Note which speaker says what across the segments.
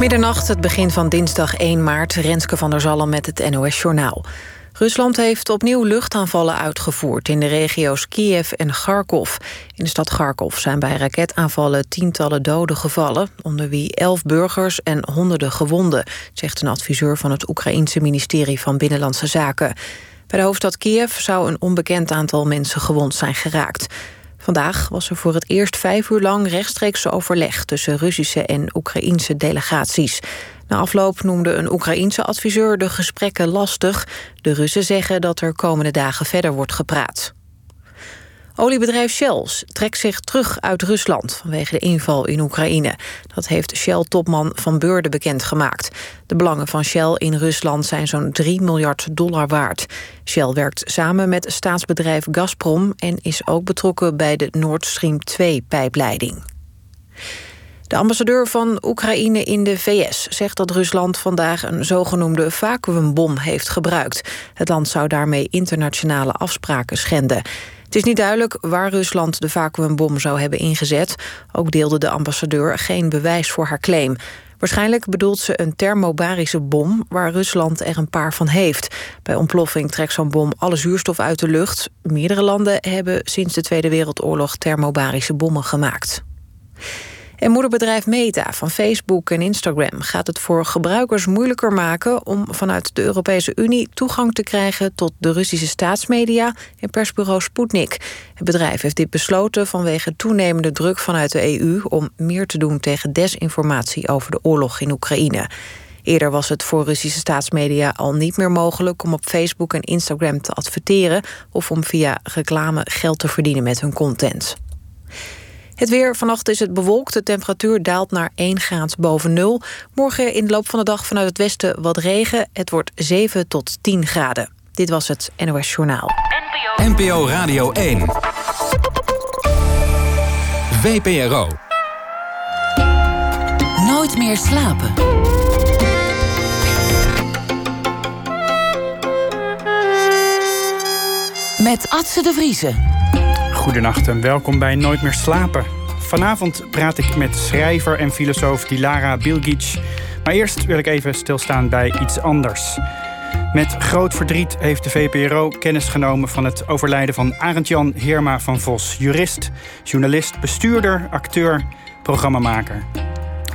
Speaker 1: Middernacht, het begin van dinsdag 1 maart. Renske van der Zalm met het NOS Journaal. Rusland heeft opnieuw luchtaanvallen uitgevoerd in de regio's Kiev en Kharkov. In de stad Kharkov zijn bij raketaanvallen tientallen doden gevallen... onder wie elf burgers en honderden gewonden... zegt een adviseur van het Oekraïense ministerie van Binnenlandse Zaken. Bij de hoofdstad Kiev zou een onbekend aantal mensen gewond zijn geraakt. Vandaag was er voor het eerst vijf uur lang rechtstreeks overleg... tussen Russische en Oekraïense delegaties. Na afloop noemde een Oekraïense adviseur de gesprekken lastig. De Russen zeggen dat er komende dagen verder wordt gepraat. Oliebedrijf Shell trekt zich terug uit Rusland vanwege de inval in Oekraïne. Dat heeft Shell-topman Van Beurden bekendgemaakt. De belangen van Shell in Rusland zijn zo'n 3 miljard dollar waard. Shell werkt samen met staatsbedrijf Gazprom... en is ook betrokken bij de Nord Stream 2-pijpleiding. De ambassadeur van Oekraïne in de VS zegt dat Rusland vandaag een zogenoemde vacuümbom heeft gebruikt. Het land zou daarmee internationale afspraken schenden. Het is niet duidelijk waar Rusland de vacuümbom zou hebben ingezet. Ook deelde de ambassadeur geen bewijs voor haar claim. Waarschijnlijk bedoelt ze een thermobarische bom waar Rusland er een paar van heeft. Bij ontploffing trekt zo'n bom alle zuurstof uit de lucht. Meerdere landen hebben sinds de Tweede Wereldoorlog thermobarische bommen gemaakt. En moederbedrijf Meta van Facebook en Instagram gaat het voor gebruikers moeilijker maken om vanuit de Europese Unie toegang te krijgen tot de Russische staatsmedia en persbureau Sputnik. Het bedrijf heeft dit besloten vanwege toenemende druk vanuit de EU om meer te doen tegen desinformatie over de oorlog in Oekraïne. Eerder was het voor Russische staatsmedia al niet meer mogelijk om op Facebook en Instagram te adverteren of om via reclame geld te verdienen met hun content. Het weer. Vannacht is het bewolkt. De temperatuur daalt naar 1 graad boven nul. Morgen in de loop van de dag vanuit het westen wat regen. Het wordt 7 tot 10 graden. Dit was het NOS Journaal.
Speaker 2: NPO Radio 1. VPRO.
Speaker 3: Nooit meer slapen. Met Atze de Vriezen.
Speaker 4: Goedenacht en welkom bij Nooit meer slapen. Vanavond praat ik met schrijver en filosoof Dilara Bilgic. Maar eerst wil ik even stilstaan bij iets anders. Met groot verdriet heeft de VPRO kennis genomen van het overlijden van Arend-Jan Heerma van Vos. Jurist, journalist, bestuurder, acteur, programmamaker.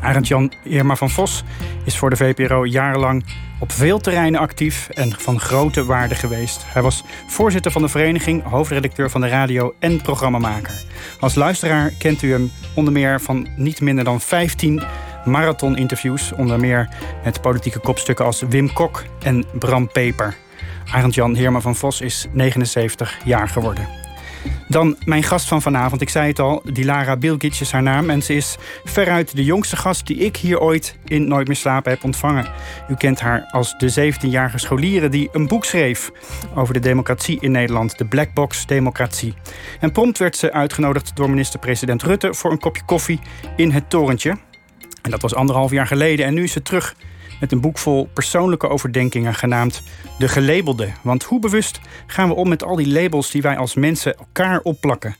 Speaker 4: Arend-Jan Heerma van Vos is voor de VPRO jarenlang op veel terreinen actief en van grote waarde geweest. Hij was voorzitter van de vereniging, hoofdredacteur van de radio en programmamaker. Als luisteraar kent u hem onder meer van niet minder dan 15 marathon-interviews, onder meer met politieke kopstukken als Wim Kok en Bram Peper. Arend-Jan Heerma van Vos is 79 jaar geworden. Dan mijn gast van vanavond. Ik zei het al, Dilara Bilgic is haar naam. En ze is veruit de jongste gast die ik hier ooit in Nooit meer slapen heb ontvangen. U kent haar als de 17-jarige scholiere die een boek schreef over de democratie in Nederland. De Black Box Democratie. En prompt werd ze uitgenodigd door minister-president Rutte voor een kopje koffie in het torentje. En dat was anderhalf jaar geleden. En nu is ze terug met een boek vol persoonlijke overdenkingen genaamd De Gelabelde. Want hoe bewust gaan we om met al die labels die wij als mensen elkaar opplakken?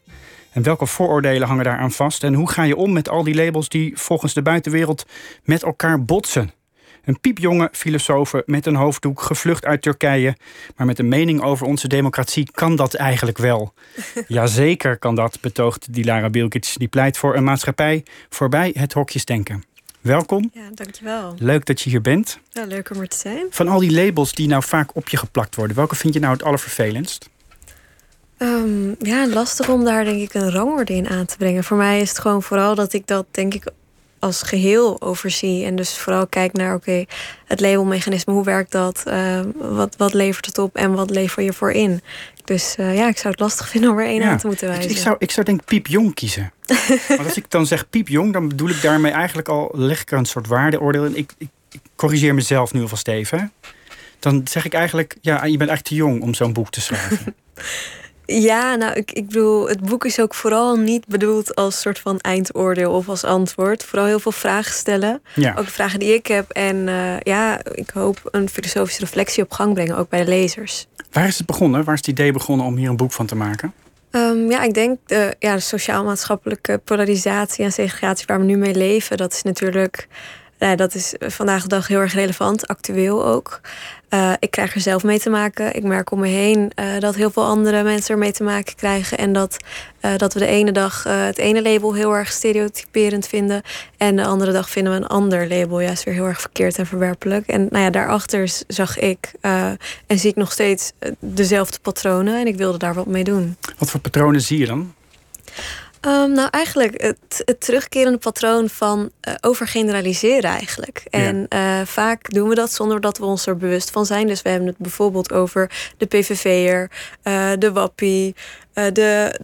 Speaker 4: En welke vooroordelen hangen daaraan vast? En hoe ga je om met al die labels die volgens de buitenwereld met elkaar botsen? Een piepjonge filosoof met een hoofddoek, gevlucht uit Turkije. Maar met een mening over onze democratie kan dat eigenlijk wel. Jazeker kan dat, betoogt Dilara Bilkic. Die pleit voor een maatschappij voorbij het hokjesdenken. Welkom.
Speaker 5: Ja, dankjewel.
Speaker 4: Leuk dat je hier bent.
Speaker 5: Ja, leuk om er te zijn.
Speaker 4: Van al die labels die nou vaak op je geplakt worden, welke vind je nou het allervervelendst?
Speaker 5: Um, ja, lastig om daar denk ik een rangorde in aan te brengen. Voor mij is het gewoon vooral dat ik dat denk ik als geheel overzie. En dus vooral kijk naar, oké, het labelmechanisme, hoe werkt dat? Uh, wat, wat levert het op en wat lever je voor in? Dus uh, ja, ik zou het lastig vinden om er één aan te moeten wijzen.
Speaker 4: Ik, zou, ik zou denk piepjong kiezen. Want als ik dan zeg piepjong, dan bedoel ik daarmee eigenlijk al... leg ik er een soort waardeoordeel in. Ik, ik, ik corrigeer mezelf nu alvast even. Dan zeg ik eigenlijk, ja, je bent echt te jong om zo'n boek te schrijven.
Speaker 5: Ja, nou, ik, ik bedoel, het boek is ook vooral niet bedoeld als soort van eindoordeel of als antwoord. Vooral heel veel vragen stellen. Ja. Ook de vragen die ik heb. En uh, ja, ik hoop een filosofische reflectie op gang brengen, ook bij de lezers.
Speaker 4: Waar is het begonnen? Waar is het idee begonnen om hier een boek van te maken?
Speaker 5: Um, ja, ik denk de, ja, de sociaal-maatschappelijke polarisatie en segregatie waar we nu mee leven, dat is natuurlijk nou, dat is vandaag de dag heel erg relevant, actueel ook. Uh, ik krijg er zelf mee te maken. Ik merk om me heen uh, dat heel veel andere mensen er mee te maken krijgen. En dat, uh, dat we de ene dag het ene label heel erg stereotyperend vinden. En de andere dag vinden we een ander label juist weer heel erg verkeerd en verwerpelijk. En nou ja, daarachter zag ik en zie ik nog steeds dezelfde patronen. En ik wilde daar wat mee doen.
Speaker 4: Wat voor patronen zie je dan?
Speaker 5: Um, nou, eigenlijk het, het, terugkerende patroon van uh, overgeneraliseren eigenlijk. En uh, vaak doen we dat zonder dat we ons er bewust van zijn. Dus we hebben het bijvoorbeeld over de PVV'er, uh, de wappie, de,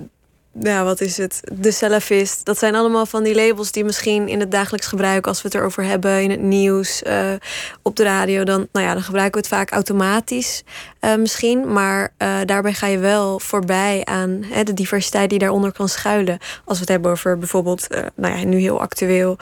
Speaker 5: ja, wat is het? De salafist. Dat zijn allemaal van die labels die misschien in het dagelijks gebruik, als we het erover hebben in het nieuws, uh, op de radio, dan, nou ja, dan gebruiken we het vaak automatisch uh, misschien. Maar uh, daarbij ga je wel voorbij aan hè, de diversiteit die daaronder kan schuilen. Als we het hebben over bijvoorbeeld, nou ja, nu heel actueel,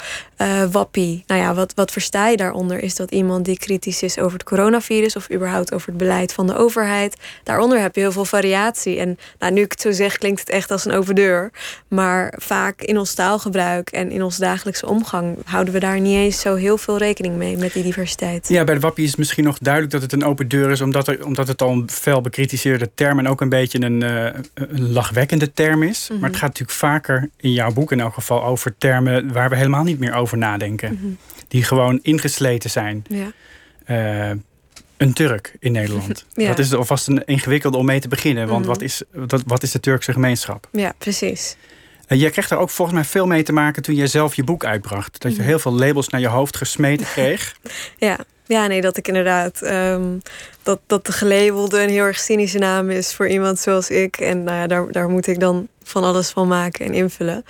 Speaker 5: wappie. Nou ja, wat, wat versta je daaronder? Is dat iemand die kritisch is over het coronavirus of überhaupt over het beleid van de overheid? Daaronder heb je heel veel variatie. En nou, nu ik het zo zeg, klinkt het echt als een overdeur. Maar vaak in ons taalgebruik en in onze dagelijkse omgang houden we daar niet eens zo heel veel rekening mee met die diversiteit.
Speaker 4: Ja, bij de wappie is het misschien nog duidelijk dat het een open deur is, omdat, er, omdat het al een fel bekritiseerde term en ook een beetje een, uh, een lachwekkende term is. Mm -hmm. Maar het gaat natuurlijk vaker in jouw boek in elk geval over termen waar we helemaal niet meer over nadenken. Mm -hmm. Die gewoon ingesleten zijn.
Speaker 5: Ja.
Speaker 4: Uh, een Turk in Nederland. ja. Dat is alvast een ingewikkelde om mee te beginnen. Want mm -hmm. wat, is, wat, wat is de Turkse gemeenschap?
Speaker 5: Ja, precies.
Speaker 4: En jij kreeg daar ook volgens mij veel mee te maken toen jij zelf je boek uitbracht. Dat je heel veel labels naar je hoofd gesmeten kreeg.
Speaker 5: ja. Ja, nee, dat ik inderdaad... Um, dat, dat de gelabelde een heel erg cynische naam is voor iemand zoals ik. En nou ja, daar, daar moet ik dan van alles van maken en invullen.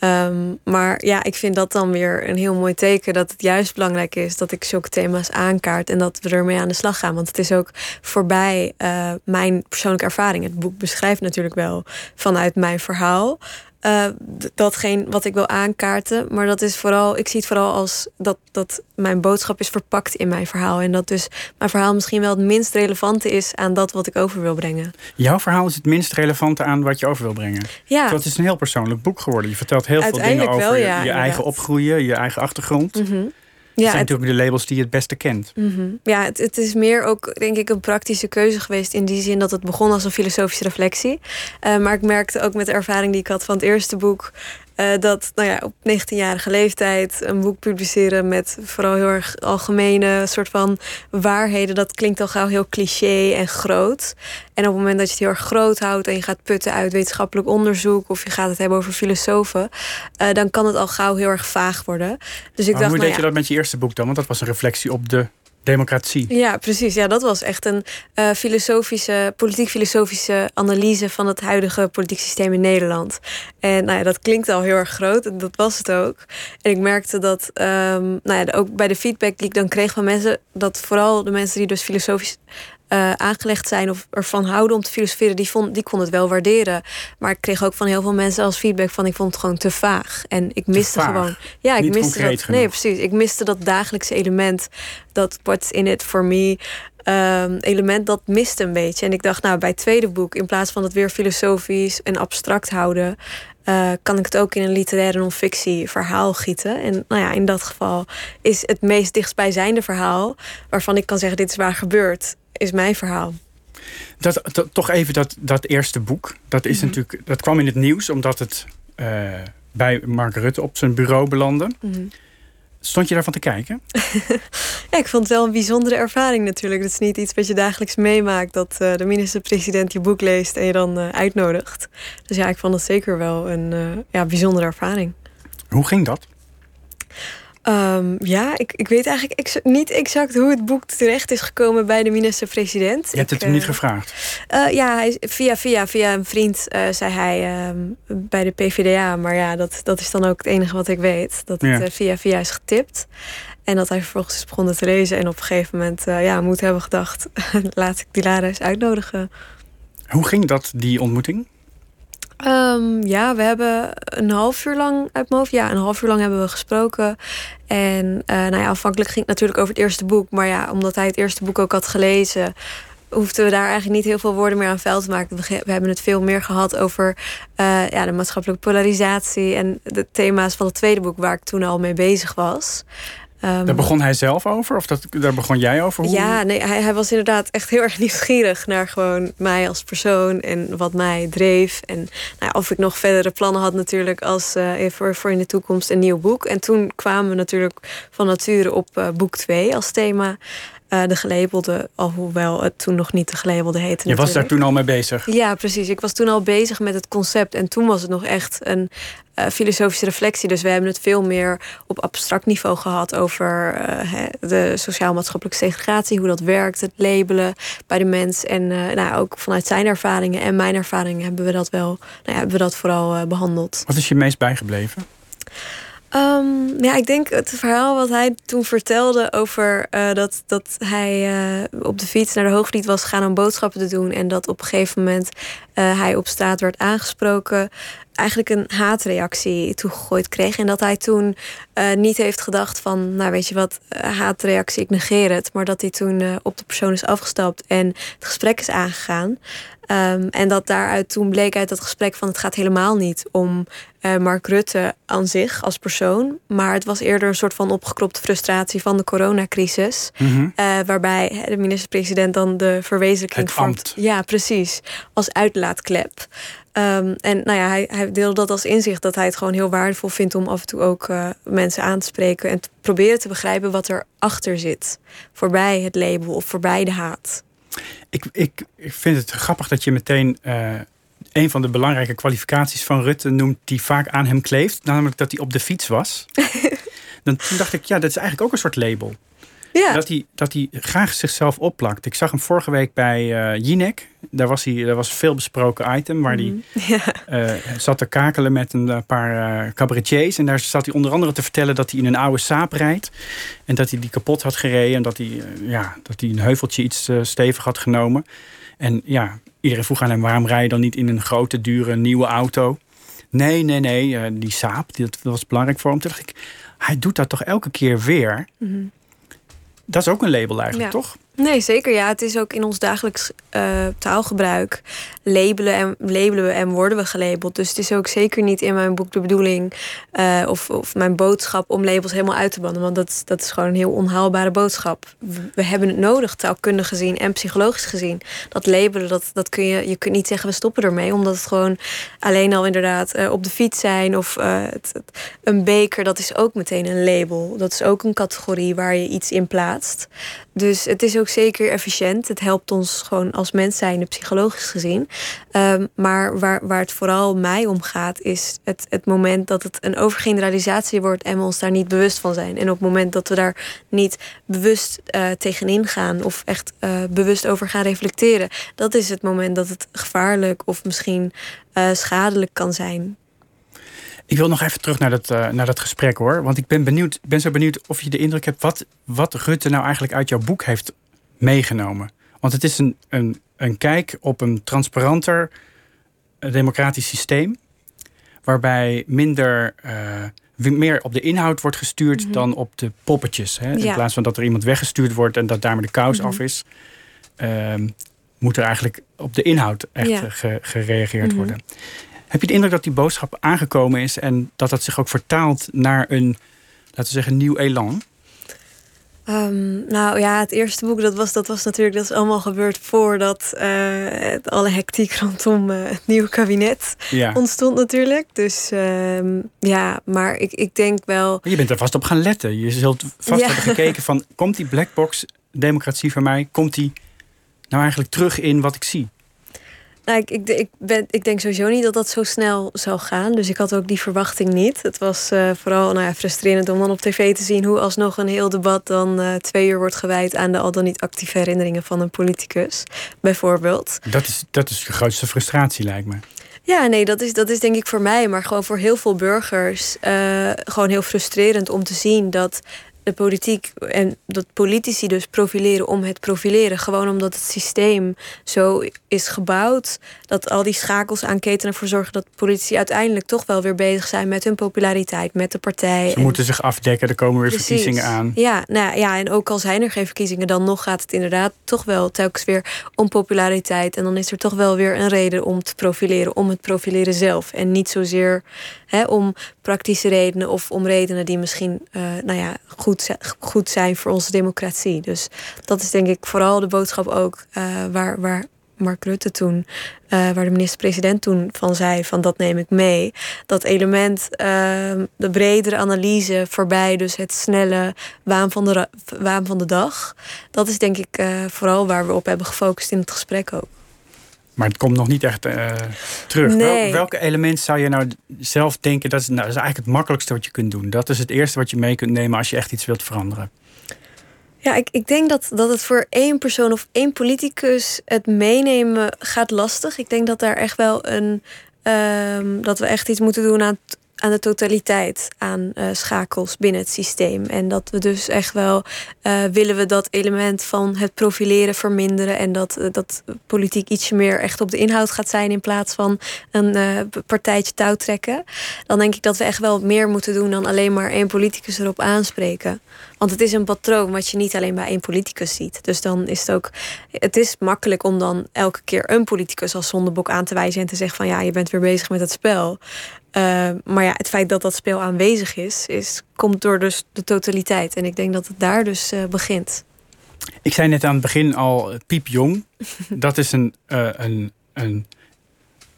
Speaker 5: Um, maar ja, ik vind dat dan weer een heel mooi teken dat het juist belangrijk is dat ik zulke thema's aankaart en dat we ermee aan de slag gaan. Want het is ook voorbij uh, mijn persoonlijke ervaring. Het boek beschrijft natuurlijk wel vanuit mijn verhaal. Uh, datgene wat ik wil aankaarten. Maar dat is vooral, ik zie het vooral als dat, dat mijn boodschap is verpakt in mijn verhaal. En dat dus mijn verhaal misschien wel het minst relevante is aan dat wat ik over wil brengen.
Speaker 4: Jouw verhaal is het minst relevante aan wat je over wil brengen.
Speaker 5: Ja.
Speaker 4: Het is een heel persoonlijk boek geworden. Je vertelt heel veel dingen over
Speaker 5: wel, ja,
Speaker 4: je, je eigen opgroeien, je eigen achtergrond.
Speaker 5: Mm -hmm.
Speaker 4: Ja, zijn het, natuurlijk de labels die je het beste kent.
Speaker 5: Mm -hmm. Ja, het, het, is meer ook, denk ik, een praktische keuze geweest. In die zin dat het begon als een filosofische reflectie. Uh, maar ik merkte ook met de ervaring die ik had van het eerste boek. Uh, dat nou ja, op 19-jarige leeftijd een boek publiceren met vooral heel erg algemene soort van waarheden. Dat klinkt al gauw heel cliché en groot. En op het moment dat je het heel erg groot houdt en je gaat putten uit wetenschappelijk onderzoek of je gaat het hebben over filosofen, uh, dan kan het al gauw heel erg vaag worden. Dus ik
Speaker 4: maar
Speaker 5: dacht,
Speaker 4: hoe
Speaker 5: nou
Speaker 4: deed
Speaker 5: ja,
Speaker 4: je dat met je eerste boek dan? Want dat was een reflectie op de democratie.
Speaker 5: Ja, precies. Ja, dat was echt een uh, filosofische, politiek-filosofische analyse van het huidige politiek systeem in Nederland. En nou ja, dat klinkt al heel erg groot en dat was het ook. En ik merkte dat, um, nou ja, ook bij de feedback die ik dan kreeg van mensen, dat vooral de mensen die dus filosofisch uh, aangelegd zijn of ervan houden om te filosoferen, die, vond, die kon het wel waarderen. Maar ik kreeg ook van heel veel mensen als feedback van ik vond het gewoon te vaag. En ik miste gewoon. Ja, ik
Speaker 4: Niet
Speaker 5: miste dat.
Speaker 4: genoeg.
Speaker 5: Nee, precies. Ik miste dat dagelijkse element. Dat what's in it for me. Um, element dat miste een beetje. En ik dacht, nou, bij het tweede boek, in plaats van het weer filosofisch en abstract houden, uh, kan ik het ook in een literaire non-fictie verhaal gieten. En nou ja, in dat geval is het meest dichtstbijzijnde verhaal, waarvan ik kan zeggen, dit is waar gebeurt, is mijn verhaal.
Speaker 4: Dat, dat, toch even dat, dat eerste boek. Dat, is mm -hmm. natuurlijk, dat kwam in het nieuws omdat het uh, bij Mark Rutte op zijn bureau belandde.
Speaker 5: Mm -hmm.
Speaker 4: Stond je daarvan te kijken?
Speaker 5: ja, ik vond het wel een bijzondere ervaring natuurlijk. Het is niet iets wat je dagelijks meemaakt... dat uh, de minister-president je boek leest en je dan uh, uitnodigt. Dus ja, ik vond het zeker wel een uh, ja, bijzondere ervaring.
Speaker 4: Hoe ging dat?
Speaker 5: Um, ja, ik, ik weet eigenlijk ex niet exact hoe het boek terecht is gekomen bij de minister-president.
Speaker 4: Je hebt het
Speaker 5: ik,
Speaker 4: hem niet gevraagd?
Speaker 5: Uh, ja, hij, via, via, via een vriend uh, zei hij um, bij de PvdA. Maar ja, dat, dat is dan ook het enige wat ik weet. Dat het ja. via via is getipt. En dat hij vervolgens is begonnen te lezen. En op een gegeven moment ja, moet hebben gedacht... laat ik die Lara eens uitnodigen.
Speaker 4: Hoe ging dat, die ontmoeting?
Speaker 5: Um, ja, we hebben een half uur lang uit mijn. Ja, een half uur lang hebben we gesproken. En uh, nou ja, afhankelijk ging het natuurlijk over het eerste boek. Maar ja, omdat hij het eerste boek ook had gelezen, hoefden we daar eigenlijk niet heel veel woorden meer aan vuil te maken. We, hebben het veel meer gehad over uh, ja, de maatschappelijke polarisatie en de thema's van het tweede boek waar ik toen al mee bezig was. Ehm,
Speaker 4: daar begon hij zelf over? Of dat, daar begon jij over?
Speaker 5: Hoe... Ja, nee, hij, hij was inderdaad echt heel erg nieuwsgierig naar gewoon mij als persoon en wat mij dreef. En nou, of ik nog verdere plannen had natuurlijk als uh, voor, voor in de toekomst een nieuw boek. En toen kwamen we natuurlijk van nature op uh, boek 2 als thema. Uh, de gelabelde, alhoewel het toen nog niet de gelabelde heette.
Speaker 4: Je was daar toen al mee bezig?
Speaker 5: Ja, precies. Ik was toen al bezig met het concept. En toen was het nog echt een uh, filosofische reflectie. Dus we hebben het veel meer op abstract niveau gehad over uh, de sociaal-maatschappelijke segregatie, hoe dat werkt, het labelen bij de mens. En nou, ook vanuit zijn ervaringen en mijn ervaringen hebben we dat wel, nou ja, hebben we dat vooral behandeld.
Speaker 4: Wat is je meest bijgebleven?
Speaker 5: Um, ja, ik denk het verhaal wat hij toen vertelde over uh, dat, dat hij uh, op de fiets naar de Hoogvliet was gegaan om boodschappen te doen. En dat op een gegeven moment uh, hij op straat werd aangesproken. Eigenlijk een haatreactie toegegooid kreeg. En dat hij toen niet heeft gedacht van, nou weet je wat, haatreactie, ik negeer het. Maar dat hij toen op de persoon is afgestapt en het gesprek is aangegaan. Um, en dat daaruit toen bleek uit dat gesprek van het gaat helemaal niet om uh, Mark Rutte aan zich als persoon. Maar het was eerder een soort van opgekropte frustratie van de coronacrisis. Mm -hmm. uh, waarbij de minister-president dan de verwezenlijking
Speaker 4: vormt.
Speaker 5: Ja, precies. Als uitlaatklep. Um, en nou ja, hij, hij deelde dat als inzicht dat hij het gewoon heel waardevol vindt om af en toe ook uh, mensen aan te spreken en te proberen te begrijpen wat er achter zit. Voorbij het label of voorbij de haat.
Speaker 4: Ik, ik, ik vind het grappig dat je meteen een van de belangrijke kwalificaties van Rutte noemt die vaak aan hem kleeft. Namelijk dat hij op de fiets was. Dan, toen dacht ik, ja, dat is eigenlijk ook een soort label.
Speaker 5: Ja.
Speaker 4: Dat, hij, dat hij graag zichzelf opplakt. Ik zag hem vorige week bij uh, Jinek. Daar was, hij, daar was een veel besproken item waar
Speaker 5: Mhm.
Speaker 4: hij ja. uh, zat te kakelen met een paar uh, cabaretiers. En daar zat hij onder andere te vertellen dat hij in een oude saap rijdt. En dat hij die kapot had gereden. En dat hij, ja, dat hij een heuveltje iets stevig had genomen. En ja, iedereen vroeg aan hem waarom rij je dan niet in een grote, dure, nieuwe auto? Nee, nee, nee, die saap, dat was belangrijk voor hem. Toen dacht ik, hij doet dat toch elke keer weer?
Speaker 5: Mm -hmm.
Speaker 4: Dat is ook een label eigenlijk,
Speaker 5: ja.
Speaker 4: toch?
Speaker 5: Nee, zeker. Ja, het is ook in ons dagelijks uh, taalgebruik. Labelen, en, labelen we en worden we gelabeld. Dus het is ook zeker niet in mijn boek de bedoeling... Uh, of, of mijn boodschap om labels helemaal uit te bannen. Want dat, dat is gewoon een heel onhaalbare boodschap. We, hebben het nodig, taalkundig gezien en psychologisch gezien. Dat labelen, dat, dat kun je, je kunt niet zeggen we stoppen ermee. Omdat het gewoon alleen al inderdaad uh, op de fiets zijn... of het, een beker, dat is ook meteen een label. Dat is ook een categorie waar je iets in plaatst. Dus het is ook zeker efficiënt. Het helpt ons gewoon als mens zijn, psychologisch gezien. Um, maar waar, waar het vooral mij om gaat, is het, het moment dat het een overgeneralisatie wordt en we ons daar niet bewust van zijn. En op het moment dat we daar niet bewust uh, tegenin gaan of echt uh, bewust over gaan reflecteren, dat is het moment dat het gevaarlijk of misschien uh, schadelijk kan zijn.
Speaker 4: Ik wil nog even terug naar dat, uh, naar dat gesprek hoor. Want ik ben, benieuwd, ben zo benieuwd of je de indruk hebt wat, wat Rutte nou eigenlijk uit jouw boek heeft meegenomen. Want het is een, een, een kijk op een transparanter democratisch systeem. Waarbij minder, uh, meer op de inhoud wordt gestuurd mm -hmm. dan op de poppetjes. Hè? In plaats van dat er iemand weggestuurd wordt en dat daarmee de kous
Speaker 5: Mhm.
Speaker 4: af is. Uh, moet er eigenlijk op de inhoud echt
Speaker 5: Ja.
Speaker 4: gereageerd
Speaker 5: Mhm.
Speaker 4: worden. Heb je de indruk dat die boodschap aangekomen is en dat dat zich ook vertaalt naar een, laten we zeggen, nieuw elan?
Speaker 5: Um, nou ja, het eerste boek, dat was, dat was natuurlijk dat is allemaal gebeurd voordat uh, het, alle hectiek rondom uh, het nieuwe kabinet
Speaker 4: Ja.
Speaker 5: ontstond natuurlijk. Dus um, ja, maar ik, ik denk wel.
Speaker 4: Je bent er vast op gaan letten. Je zult vast
Speaker 5: Ja.
Speaker 4: hebben gekeken van, komt die blackbox democratie van mij, komt die nou eigenlijk terug in wat ik zie?
Speaker 5: Nou, ik, ik, ik, ben, ik denk sowieso niet dat dat zo snel zou gaan. Dus ik had ook die verwachting niet. Het was uh, vooral nou ja, frustrerend om dan op tv te zien hoe alsnog een heel debat dan uh, twee uur wordt gewijd aan de al dan niet actieve herinneringen van een politicus, bijvoorbeeld.
Speaker 4: Dat is, dat is je grootste frustratie, lijkt me.
Speaker 5: Ja, nee, dat is, dat is denk ik voor mij, maar gewoon voor heel veel burgers uh, gewoon heel frustrerend om te zien dat de politiek en dat politici dus profileren om het profileren. Gewoon omdat het systeem zo is gebouwd. Dat al die schakels aan ketenen ervoor zorgen dat politici uiteindelijk toch wel weer bezig zijn met hun populariteit, met de partij.
Speaker 4: Ze
Speaker 5: En-
Speaker 4: moeten zich afdekken, er komen weer
Speaker 5: Precies.
Speaker 4: verkiezingen aan.
Speaker 5: Ja, nou ja, en ook al zijn er geen verkiezingen, dan nog gaat het inderdaad toch wel telkens weer om populariteit. En dan is er toch wel weer een reden om te profileren, om het profileren zelf. En niet zozeer hè, om praktische redenen of om redenen die misschien uh, nou ja, goed goed, zijn voor onze democratie. Dus dat is denk ik vooral de boodschap ook waar, waar Mark Rutte toen, uh, waar de minister-president toen van zei: van dat neem ik mee. Dat element, uh, de bredere analyse voorbij, dus het snelle waan van de, waan van de dag. Dat is denk ik vooral waar we op hebben gefocust in het gesprek ook.
Speaker 4: Maar het komt nog niet echt uh, terug.
Speaker 5: Nee.
Speaker 4: welke element zou je nou zelf denken? Dat is, nou, dat is eigenlijk het makkelijkste wat je kunt doen. Dat is het eerste wat je mee kunt nemen als je echt iets wilt veranderen.
Speaker 5: Ja, ik, ik denk dat, dat het voor één persoon of één politicus het meenemen gaat lastig. Ik denk dat daar echt wel een. Um, dat we echt iets moeten doen aan aan de totaliteit aan uh, schakels binnen het systeem. En dat we dus echt wel uh, willen we dat element van het profileren verminderen. En dat, uh, dat politiek ietsje meer echt op de inhoud gaat zijn in plaats van een partijtje touw trekken. Dan denk ik dat we echt wel meer moeten doen dan alleen maar één politicus erop aanspreken. Want het is een patroon wat je niet alleen bij één politicus ziet. Dus dan is het ook. Het is makkelijk om dan elke keer een politicus als zondebok aan te wijzen en te zeggen van ja, je bent weer bezig met het spel. Uh, maar ja, het feit dat dat speel aanwezig is, is komt door dus de totaliteit. En ik denk dat het daar dus uh, begint.
Speaker 4: Ik zei net aan het begin al piepjong. dat is een, uh, een, een,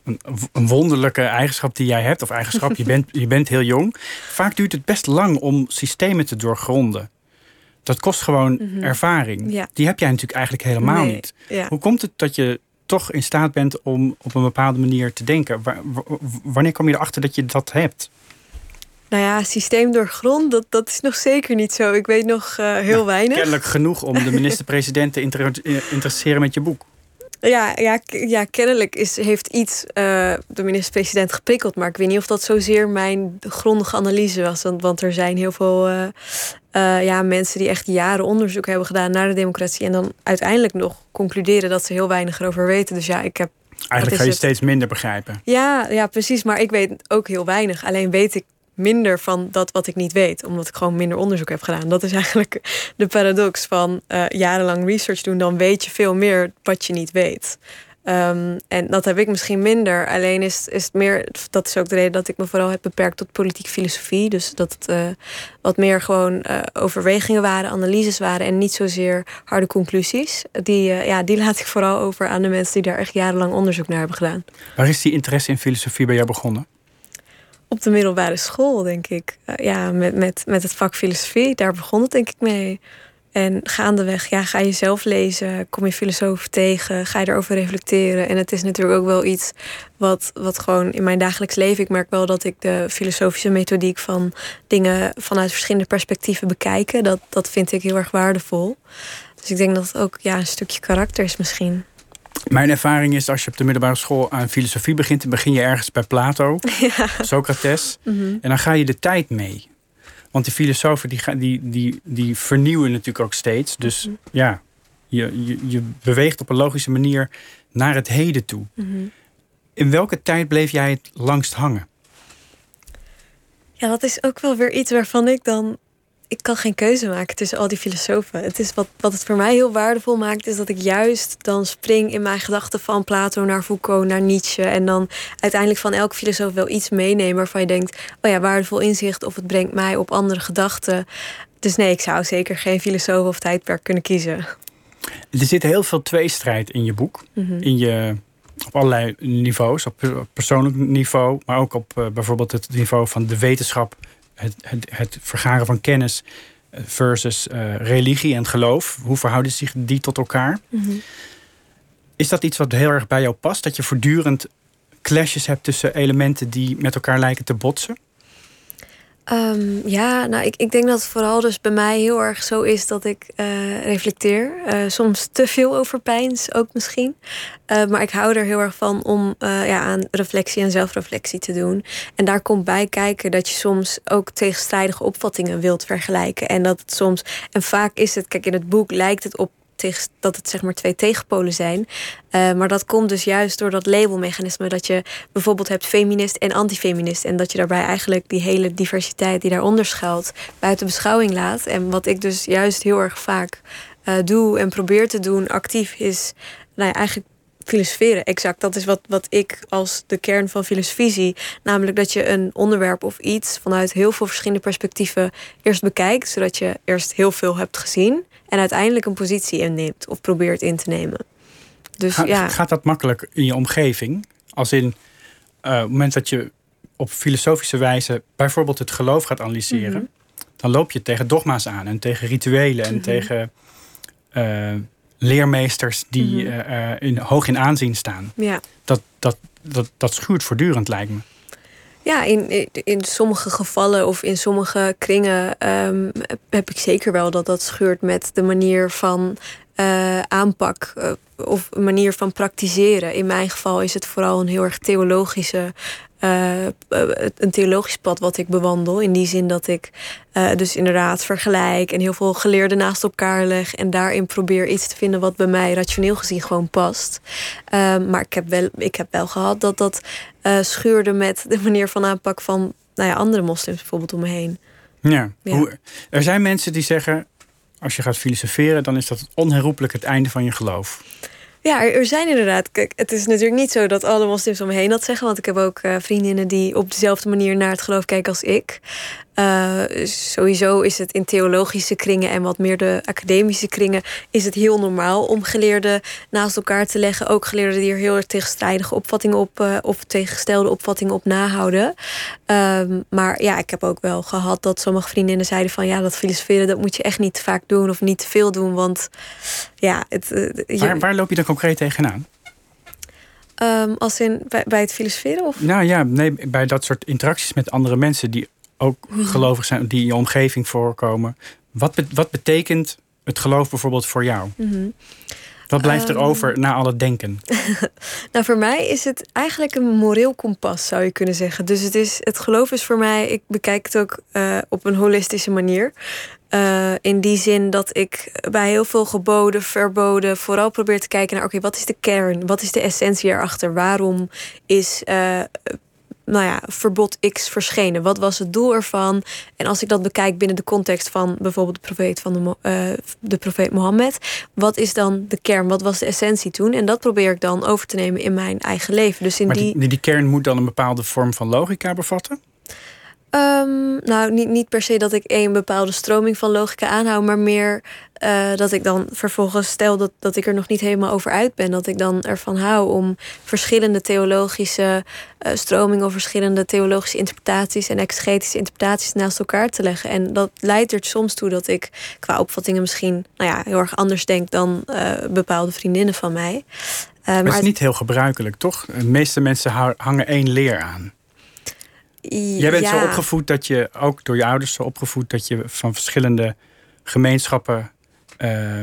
Speaker 4: een, een, wonderlijke eigenschap die jij hebt. Of eigenschap, je bent, je bent heel jong. Vaak duurt het best lang om systemen te doorgronden. Dat kost gewoon mm -hmm. ervaring.
Speaker 5: Ja.
Speaker 4: Die heb jij natuurlijk eigenlijk helemaal
Speaker 5: nee.
Speaker 4: niet.
Speaker 5: Ja.
Speaker 4: Hoe komt het dat je toch in staat bent om op een bepaalde manier te denken. Wanneer kom je erachter dat je dat hebt?
Speaker 5: Nou ja, systeem doorgrond, dat, dat is nog zeker niet zo. Ik weet nog uh, heel
Speaker 4: nou,
Speaker 5: weinig.
Speaker 4: Kennelijk genoeg om de minister-president te inter interesseren met je boek.
Speaker 5: Ja, ja, ja kennelijk is, heeft iets uh, de minister-president geprikkeld. Maar ik weet niet of dat zozeer mijn grondige analyse was. Want, want er zijn heel veel uh, uh, ja, mensen die echt jaren onderzoek hebben gedaan naar de democratie. En dan uiteindelijk nog concluderen dat ze heel weinig erover weten. Dus ja, ik heb.
Speaker 4: Eigenlijk ga je het? steeds minder begrijpen.
Speaker 5: Ja, ja, precies. Maar ik weet ook heel weinig. Alleen weet ik minder van dat wat ik niet weet, omdat ik gewoon minder onderzoek heb gedaan. Dat is eigenlijk de paradox van uh, jarenlang research doen. Dan weet je veel meer wat je niet weet. Um, en dat heb ik misschien minder. Alleen is, is het meer, dat is ook de reden dat ik me vooral heb beperkt tot politiek filosofie. Dus dat het uh, wat meer gewoon uh, overwegingen waren, analyses waren en niet zozeer harde conclusies. Die, ja, die laat ik vooral over aan de mensen die daar echt jarenlang onderzoek naar hebben gedaan.
Speaker 4: Waar is die interesse in filosofie bij jou begonnen?
Speaker 5: Op de middelbare school, denk ik. ja, met, met, met het vak filosofie, daar begon het denk ik mee. En gaandeweg ja, ga je zelf lezen, kom je filosofen tegen, ga je erover reflecteren. En het is natuurlijk ook wel iets wat, wat gewoon in mijn dagelijks leven. Ik merk wel dat ik de filosofische methodiek van dingen vanuit verschillende perspectieven bekijken. Dat, dat vind ik heel erg waardevol. Dus ik denk dat het ook ja, een stukje karakter is misschien.
Speaker 4: Mijn ervaring is als je op de middelbare school aan filosofie begint, dan begin je ergens bij Plato,
Speaker 5: ja.
Speaker 4: Socrates.
Speaker 5: Mm -hmm.
Speaker 4: En dan ga je de tijd mee. Want die filosofen die, die, die, die vernieuwen natuurlijk ook steeds. Dus
Speaker 5: Mhm.
Speaker 4: ja, je, je, je beweegt op een logische manier naar het heden toe.
Speaker 5: Mm -hmm.
Speaker 4: In welke tijd bleef jij het langst hangen?
Speaker 5: Ja, dat is ook wel weer iets waarvan ik dan. Ik kan geen keuze maken tussen al die filosofen. Het is wat, wat het voor mij heel waardevol maakt, is dat ik juist dan spring in mijn gedachten van Plato naar Foucault, naar Nietzsche. En dan uiteindelijk van elke filosoof wel iets meenemen waarvan je denkt: oh ja, waardevol inzicht of het brengt mij op andere gedachten. Dus nee, ik zou zeker geen filosoof of tijdperk kunnen kiezen.
Speaker 4: Er zit heel veel tweestrijd in je boek.
Speaker 5: Mm -hmm.
Speaker 4: In je, op allerlei niveaus. Op persoonlijk niveau, maar ook op uh, bijvoorbeeld het niveau van de wetenschap. Het, het, het vergaren van kennis versus uh, religie en geloof. Hoe verhouden zich die tot elkaar?
Speaker 5: Mm -hmm.
Speaker 4: Is dat iets wat heel erg bij jou past? Dat je voortdurend clashes hebt tussen elementen die met elkaar lijken te botsen?
Speaker 5: Um, ja, nou, ik, ik denk dat het vooral dus bij mij heel erg zo is dat ik uh, reflecteer. Uh, soms te veel over pijns, ook misschien. Uh, maar ik hou er heel erg van om ja, aan reflectie en zelfreflectie te doen. En daar komt bij kijken dat je soms ook tegenstrijdige opvattingen wilt vergelijken. En dat het soms, en vaak is het, kijk, in het boek lijkt het op dat het zeg maar twee tegenpolen zijn. Uh, maar dat komt dus juist door dat labelmechanisme. Dat je bijvoorbeeld hebt feminist en antifeminist. En dat je daarbij eigenlijk die hele diversiteit die daaronder schuilt buiten beschouwing laat. En wat ik dus juist heel erg vaak uh, doe en probeer te doen actief is nou eigenlijk filosoferen, exact. Dat is wat, wat ik als de kern van filosofie zie. Namelijk dat je een onderwerp of iets vanuit heel veel verschillende perspectieven eerst bekijkt, zodat je eerst heel veel hebt gezien en uiteindelijk een positie inneemt of probeert in te nemen. Dus, ja.
Speaker 4: Gaat dat makkelijk in je omgeving? Als in uh, het moment dat je op filosofische wijze bijvoorbeeld het geloof gaat analyseren, mhm. dan loop je tegen dogma's aan en tegen rituelen en mhm. tegen uh, leermeesters die eh, in, hoog in aanzien staan.
Speaker 5: Ja.
Speaker 4: Dat, dat, dat, dat schuurt voortdurend, lijkt me.
Speaker 5: Ja, in, in sommige gevallen of in sommige kringen ehm, heb ik zeker wel dat dat schuurt met de manier van uh, aanpak uh, of manier van praktiseren. In mijn geval is het vooral een heel erg theologische uh, een theologisch pad wat ik bewandel. In die zin dat ik uh, dus inderdaad vergelijk en heel veel geleerden naast elkaar leg. En daarin probeer iets te vinden wat bij mij rationeel gezien gewoon past. Uh, maar ik heb, wel, ik heb wel gehad dat dat schuurde met de manier van aanpak van nou ja, andere moslims bijvoorbeeld om me heen.
Speaker 4: Ja, ja. Hoe, er zijn mensen die zeggen als je gaat filosoferen, dan is dat onherroepelijk het einde van je geloof.
Speaker 5: Ja, er, zijn inderdaad. Kijk, het is natuurlijk niet zo dat alle moslims om me heen dat zeggen. Want ik heb ook uh, vriendinnen die op dezelfde manier naar het geloof kijken als ik. Uh, sowieso is het in theologische kringen en wat meer de academische kringen... is het heel normaal om geleerden naast elkaar te leggen. Ook geleerden die er heel erg tegenstrijdige opvattingen op... Uh, of tegengestelde opvattingen op nahouden. Um, maar ja, ik heb ook wel gehad dat sommige vriendinnen zeiden van... ja, dat filosoferen dat moet je echt niet vaak doen of niet te veel doen. Want ja, het,
Speaker 4: uh, waar, waar loop je dan concreet tegenaan?
Speaker 5: Um, als in bij, bij het filosoferen? Of?
Speaker 4: Nou ja, nee, bij dat soort interacties met andere mensen die ook gelovig zijn, die in je omgeving voorkomen. Wat, wat betekent het geloof bijvoorbeeld voor jou? Mhm. Wat blijft er ehm. over na al het denken?
Speaker 5: nou, voor mij is het eigenlijk een moreel kompas, zou je kunnen zeggen. Dus het, is, het geloof is voor mij, ik bekijk het ook uh, op een holistische manier. Uh, in die zin dat ik bij heel veel geboden, verboden, vooral probeer te kijken naar: oké, wat is de kern? Wat is de essentie erachter? Waarom is uh, nou ja, verbod X verschenen? Wat was het doel ervan? En als ik dat bekijk binnen de context van bijvoorbeeld de profeet, van de, uh, de profeet Mohammed, wat is dan de kern? Wat was de essentie toen? En dat probeer ik dan over te nemen in mijn eigen leven. Dus in
Speaker 4: maar die, die kern moet dan een bepaalde vorm van logica bevatten?
Speaker 5: Um, nou, niet, niet per se dat ik een bepaalde stroming van logica aanhoud, maar meer uh, dat ik dan vervolgens stel dat, dat ik er nog niet helemaal over uit ben. Dat ik dan ervan hou om verschillende theologische uh, stromingen of verschillende theologische interpretaties en exegetische interpretaties naast elkaar te leggen. En dat leidt er soms toe dat ik qua opvattingen misschien nou ja, heel erg anders denk dan uh, bepaalde vriendinnen van mij.
Speaker 4: maar het is niet heel gebruikelijk, toch? De meeste mensen hangen één leer aan. Jij bent zo opgevoed dat je, ook door je ouders zo opgevoed, dat je van verschillende gemeenschappen uh,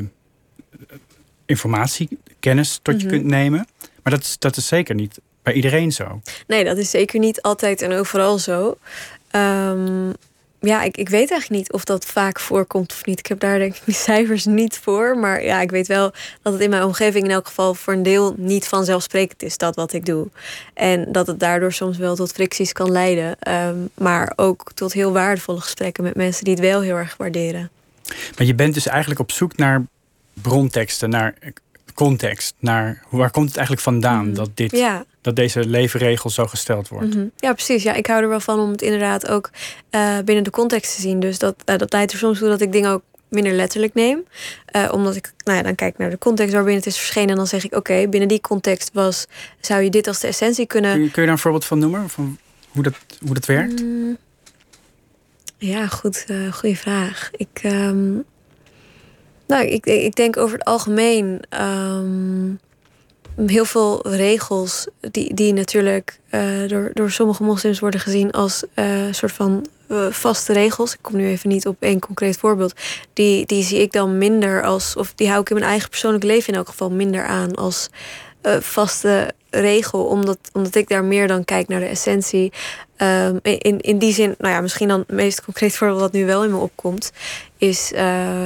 Speaker 4: informatie, kennis tot je mhm. kunt nemen. Maar dat is, dat is zeker niet bij iedereen zo.
Speaker 5: Nee, dat is zeker niet altijd en overal zo. Um, ja, ik, ik weet eigenlijk niet of dat vaak voorkomt of niet. Ik heb daar denk ik de cijfers niet voor. Maar ja, ik weet wel dat het in mijn omgeving in elk geval voor een deel niet vanzelfsprekend is dat wat ik doe. En dat het daardoor soms wel tot fricties kan leiden. Um, maar ook tot heel waardevolle gesprekken met mensen die het wel heel erg waarderen.
Speaker 4: Maar je bent dus eigenlijk op zoek naar bronteksten, naar context, naar waar komt het eigenlijk vandaan mhm. dat dit. Ja dat deze levenregel zo gesteld wordt. Mhm.
Speaker 5: Ja, precies. Ja, ik hou er wel van om het inderdaad ook uh, binnen de context te zien. Dus dat, uh, dat leidt er soms toe dat ik dingen ook minder letterlijk neem. Uh, omdat ik nou ja, dan kijk naar de context waarbinnen het is verschenen. En dan zeg ik, oké, binnen die context was, zou je dit als de essentie kunnen...
Speaker 4: Kun je, kun je daar een voorbeeld van noemen? Van hoe dat, hoe dat werkt? Mm,
Speaker 5: ja, goed, goede vraag. Ik, um, nou, ik, ik denk over het algemeen... Um, heel veel regels die, die natuurlijk uh, door, door sommige moslims worden gezien als uh, soort van uh, vaste regels. Ik kom nu even niet op één concreet voorbeeld. Die, die zie ik dan minder als, of die hou ik in mijn eigen persoonlijk leven in elk geval minder aan als vaste regel. Omdat, omdat ik daar meer dan kijk naar de essentie. Um, in, in die zin, nou ja, misschien dan het meest concreet voorbeeld dat nu wel in me opkomt, is uh,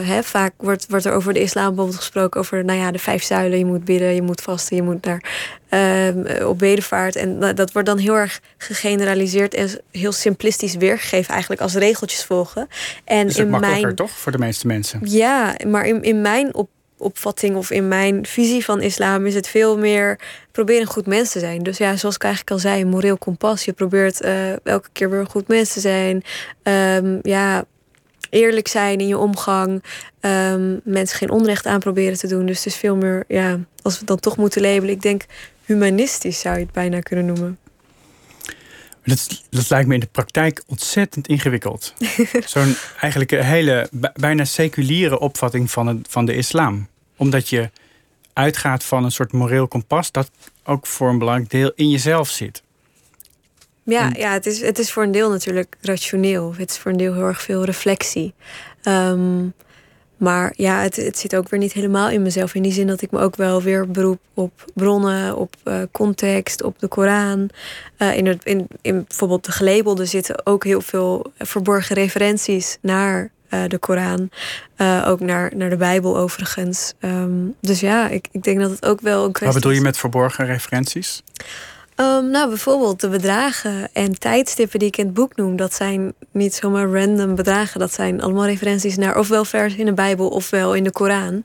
Speaker 5: hè, vaak wordt, wordt er over de islam bijvoorbeeld gesproken over nou ja, de vijf zuilen. Je moet bidden, je moet vasten, je moet naar uh, op bedevaart. En dat wordt dan heel erg gegeneraliseerd en heel simplistisch weergegeven, eigenlijk als regeltjes volgen.
Speaker 4: En is in makkelijker mijn, toch voor de meeste mensen?
Speaker 5: Ja, maar in, in mijn op opvatting of in mijn visie van islam is het veel meer proberen een goed mens te zijn. Dus ja, zoals ik eigenlijk al zei, moreel kompas. Je probeert uh, elke keer weer een goed mens te zijn. Um, ja, eerlijk zijn in je omgang. Um, mensen geen onrecht aan proberen te doen. Dus het is veel meer, ja, als we het dan toch moeten labelen, ik denk humanistisch zou je het bijna kunnen noemen.
Speaker 4: Dat, dat lijkt me in de praktijk ontzettend ingewikkeld. Zo'n eigenlijk een hele bijna seculiere opvatting van, het, van de islam. Omdat je uitgaat van een soort moreel kompas dat ook voor een belangrijk deel in jezelf zit.
Speaker 5: Ja, ja het, is, het is voor een deel natuurlijk rationeel. Het is voor een deel heel erg veel reflectie. Um, maar ja, het, het zit ook weer niet helemaal in mezelf. In die zin dat ik me ook wel weer beroep op bronnen, op uh, context, op de Koran. Uh, in, het, in, in bijvoorbeeld de gelabelde zitten ook heel veel verborgen referenties naar uh, de Koran. ook naar, naar de Bijbel overigens. Um, dus ja, ik, ik denk dat het ook wel een
Speaker 4: kwestie Wat bedoel je met verborgen referenties?
Speaker 5: Um, nou, bijvoorbeeld de bedragen en tijdstippen die ik in het boek noem, dat zijn niet zomaar random bedragen. Dat zijn allemaal referenties naar ofwel vers in de Bijbel ofwel in de Koran.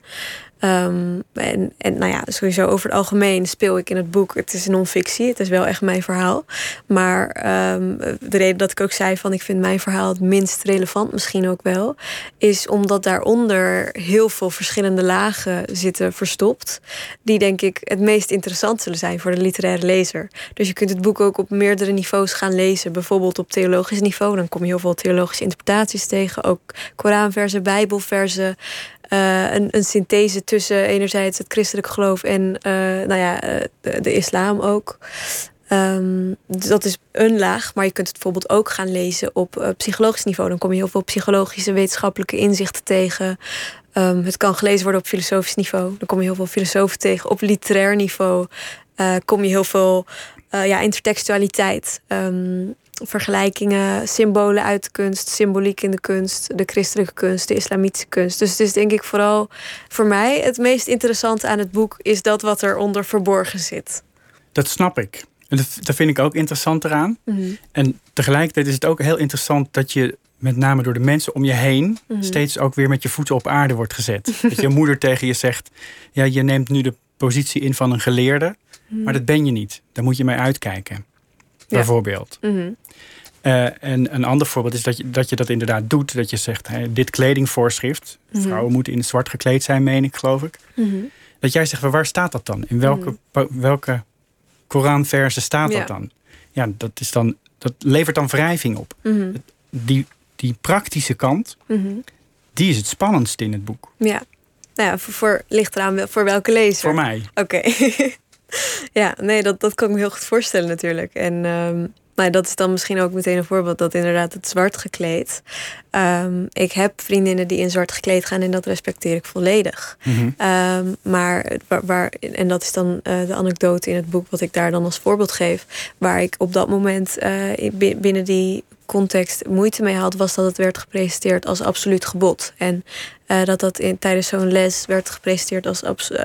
Speaker 5: Um, en, nou ja, sowieso over het algemeen speel ik in het boek. Het is non-fictie, het is wel echt mijn verhaal. Maar um, de reden dat ik ook zei van ik vind mijn verhaal het minst relevant, misschien ook wel, is omdat daaronder heel veel verschillende lagen zitten verstopt. Die denk ik het meest interessant zullen zijn voor de literaire lezer. Dus je kunt het boek ook op meerdere niveaus gaan lezen. Bijvoorbeeld op theologisch niveau. Dan kom je heel veel theologische interpretaties tegen. Ook Koranversen, Bijbelversen. Uh, een, een, synthese tussen enerzijds het christelijk geloof en uh, nou ja, uh, de, de, islam ook. Um, dat is een laag, maar je kunt het bijvoorbeeld ook gaan lezen op psychologisch niveau. Dan kom je heel veel psychologische wetenschappelijke inzichten tegen. Um, het kan gelezen worden op filosofisch niveau. Dan kom je heel veel filosofen tegen. Op literair niveau kom je heel veel ja, intertextualiteit. Um, vergelijkingen, symbolen uit de kunst, symboliek in de kunst, de christelijke kunst, de islamitische kunst. Dus het is denk ik vooral voor mij het meest interessante aan het boek is dat wat eronder verborgen zit.
Speaker 4: Dat snap ik. En dat, dat vind ik ook interessant eraan. Mm En tegelijkertijd is het ook heel interessant dat je met name door de mensen om je heen mhm. steeds ook weer met je voeten op aarde wordt gezet. dat je moeder tegen je zegt: ja, je neemt nu de positie in van een geleerde, mhm. maar dat ben je niet. Daar moet je mee uitkijken bijvoorbeeld. Mhm. Eh, en een ander voorbeeld is dat je, dat je dat inderdaad doet. Dat je zegt, dit kledingvoorschrift. Mhm. Vrouwen moeten in het zwart gekleed zijn, meen ik, geloof ik. Mhm. Dat jij zegt, waar staat dat dan? In welke, welke Koranverse staat dat dan? Ja, dat, is dan, dat levert dan wrijving op. Die, die praktische kant, die is het spannendste in het boek.
Speaker 5: Ja, nou ja, voor, voor, ligt eraan voor welke lezer.
Speaker 4: Voor mij.
Speaker 5: Oké. ja, nee, dat, dat kan ik me heel goed voorstellen natuurlijk. En um, nou, dat is dan misschien ook meteen een voorbeeld dat inderdaad het zwart gekleed. Um, ik heb vriendinnen die in zwart gekleed gaan en dat respecteer ik volledig. Mm um, maar waar, en dat is dan uh, de anekdote in het boek wat ik daar dan als voorbeeld geef. Waar ik op dat moment uh, binnen die context moeite mee had, was dat het werd gepresenteerd als absoluut gebod. En uh, dat dat in, tijdens zo'n les werd gepresenteerd als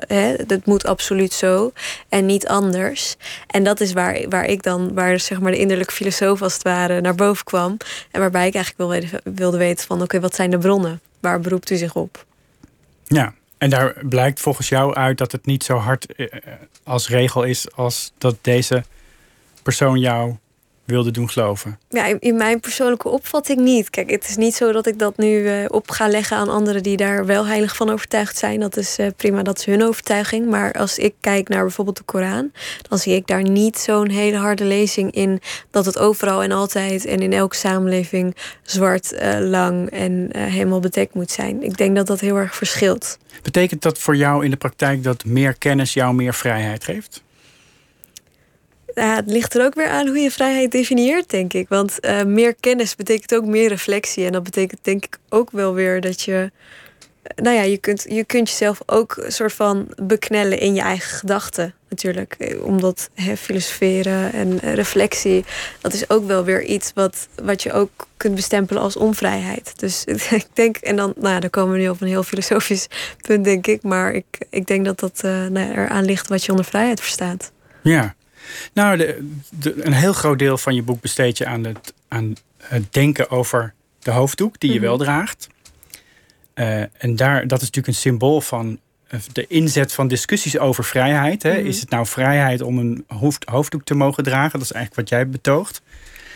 Speaker 5: hè, dat moet absoluut zo en niet anders. En dat is waar, waar ik dan, waar zeg maar de innerlijke filosoof als het ware naar boven kwam. En waarbij ik eigenlijk wilde wilde weten van oké, wat zijn de bronnen? Waar beroept u zich op?
Speaker 4: Ja, en daar blijkt volgens jou uit dat het niet zo hard eh, als regel is als dat deze persoon jou wilde doen geloven?
Speaker 5: Ja, in, mijn persoonlijke opvatting niet. Kijk, het is niet zo dat ik dat nu uh, op ga leggen aan anderen die daar wel heilig van overtuigd zijn. Dat is uh, prima, dat is hun overtuiging. Maar als ik kijk naar bijvoorbeeld de Koran, dan zie ik daar niet zo'n hele harde lezing in dat het overal en altijd en in elke samenleving zwart, uh, lang en helemaal bedekt moet zijn. Ik denk dat dat heel erg verschilt.
Speaker 4: Betekent dat voor jou in de praktijk dat meer kennis jou meer vrijheid geeft?
Speaker 5: Ja, het ligt er ook weer aan hoe je vrijheid definieert, denk ik. Want uh, meer kennis betekent ook meer reflectie. En dat betekent denk ik ook wel weer dat je. Nou ja, je kunt, je kunt jezelf ook een soort van beknellen in je eigen gedachten, natuurlijk. Eh, omdat hè, filosoferen en reflectie, dat is ook wel weer iets wat, wat je ook kunt bestempelen als onvrijheid. Dus ik denk, en dan, nou ja, dan komen we nu op een heel filosofisch punt, denk ik. Maar ik, ik denk dat dat uh, nou ja, eraan ligt wat je onder vrijheid verstaat.
Speaker 4: Ja, nou, de, een heel groot deel van je boek besteed je aan het, aan het denken over de hoofddoek die je mhm. wel draagt. Uh, en daar, dat is natuurlijk een symbool van de inzet van discussies over vrijheid. Hè?
Speaker 5: Mhm.
Speaker 4: Is het nou vrijheid om een hoofd, hoofddoek te mogen dragen? Dat is eigenlijk wat jij betoogt.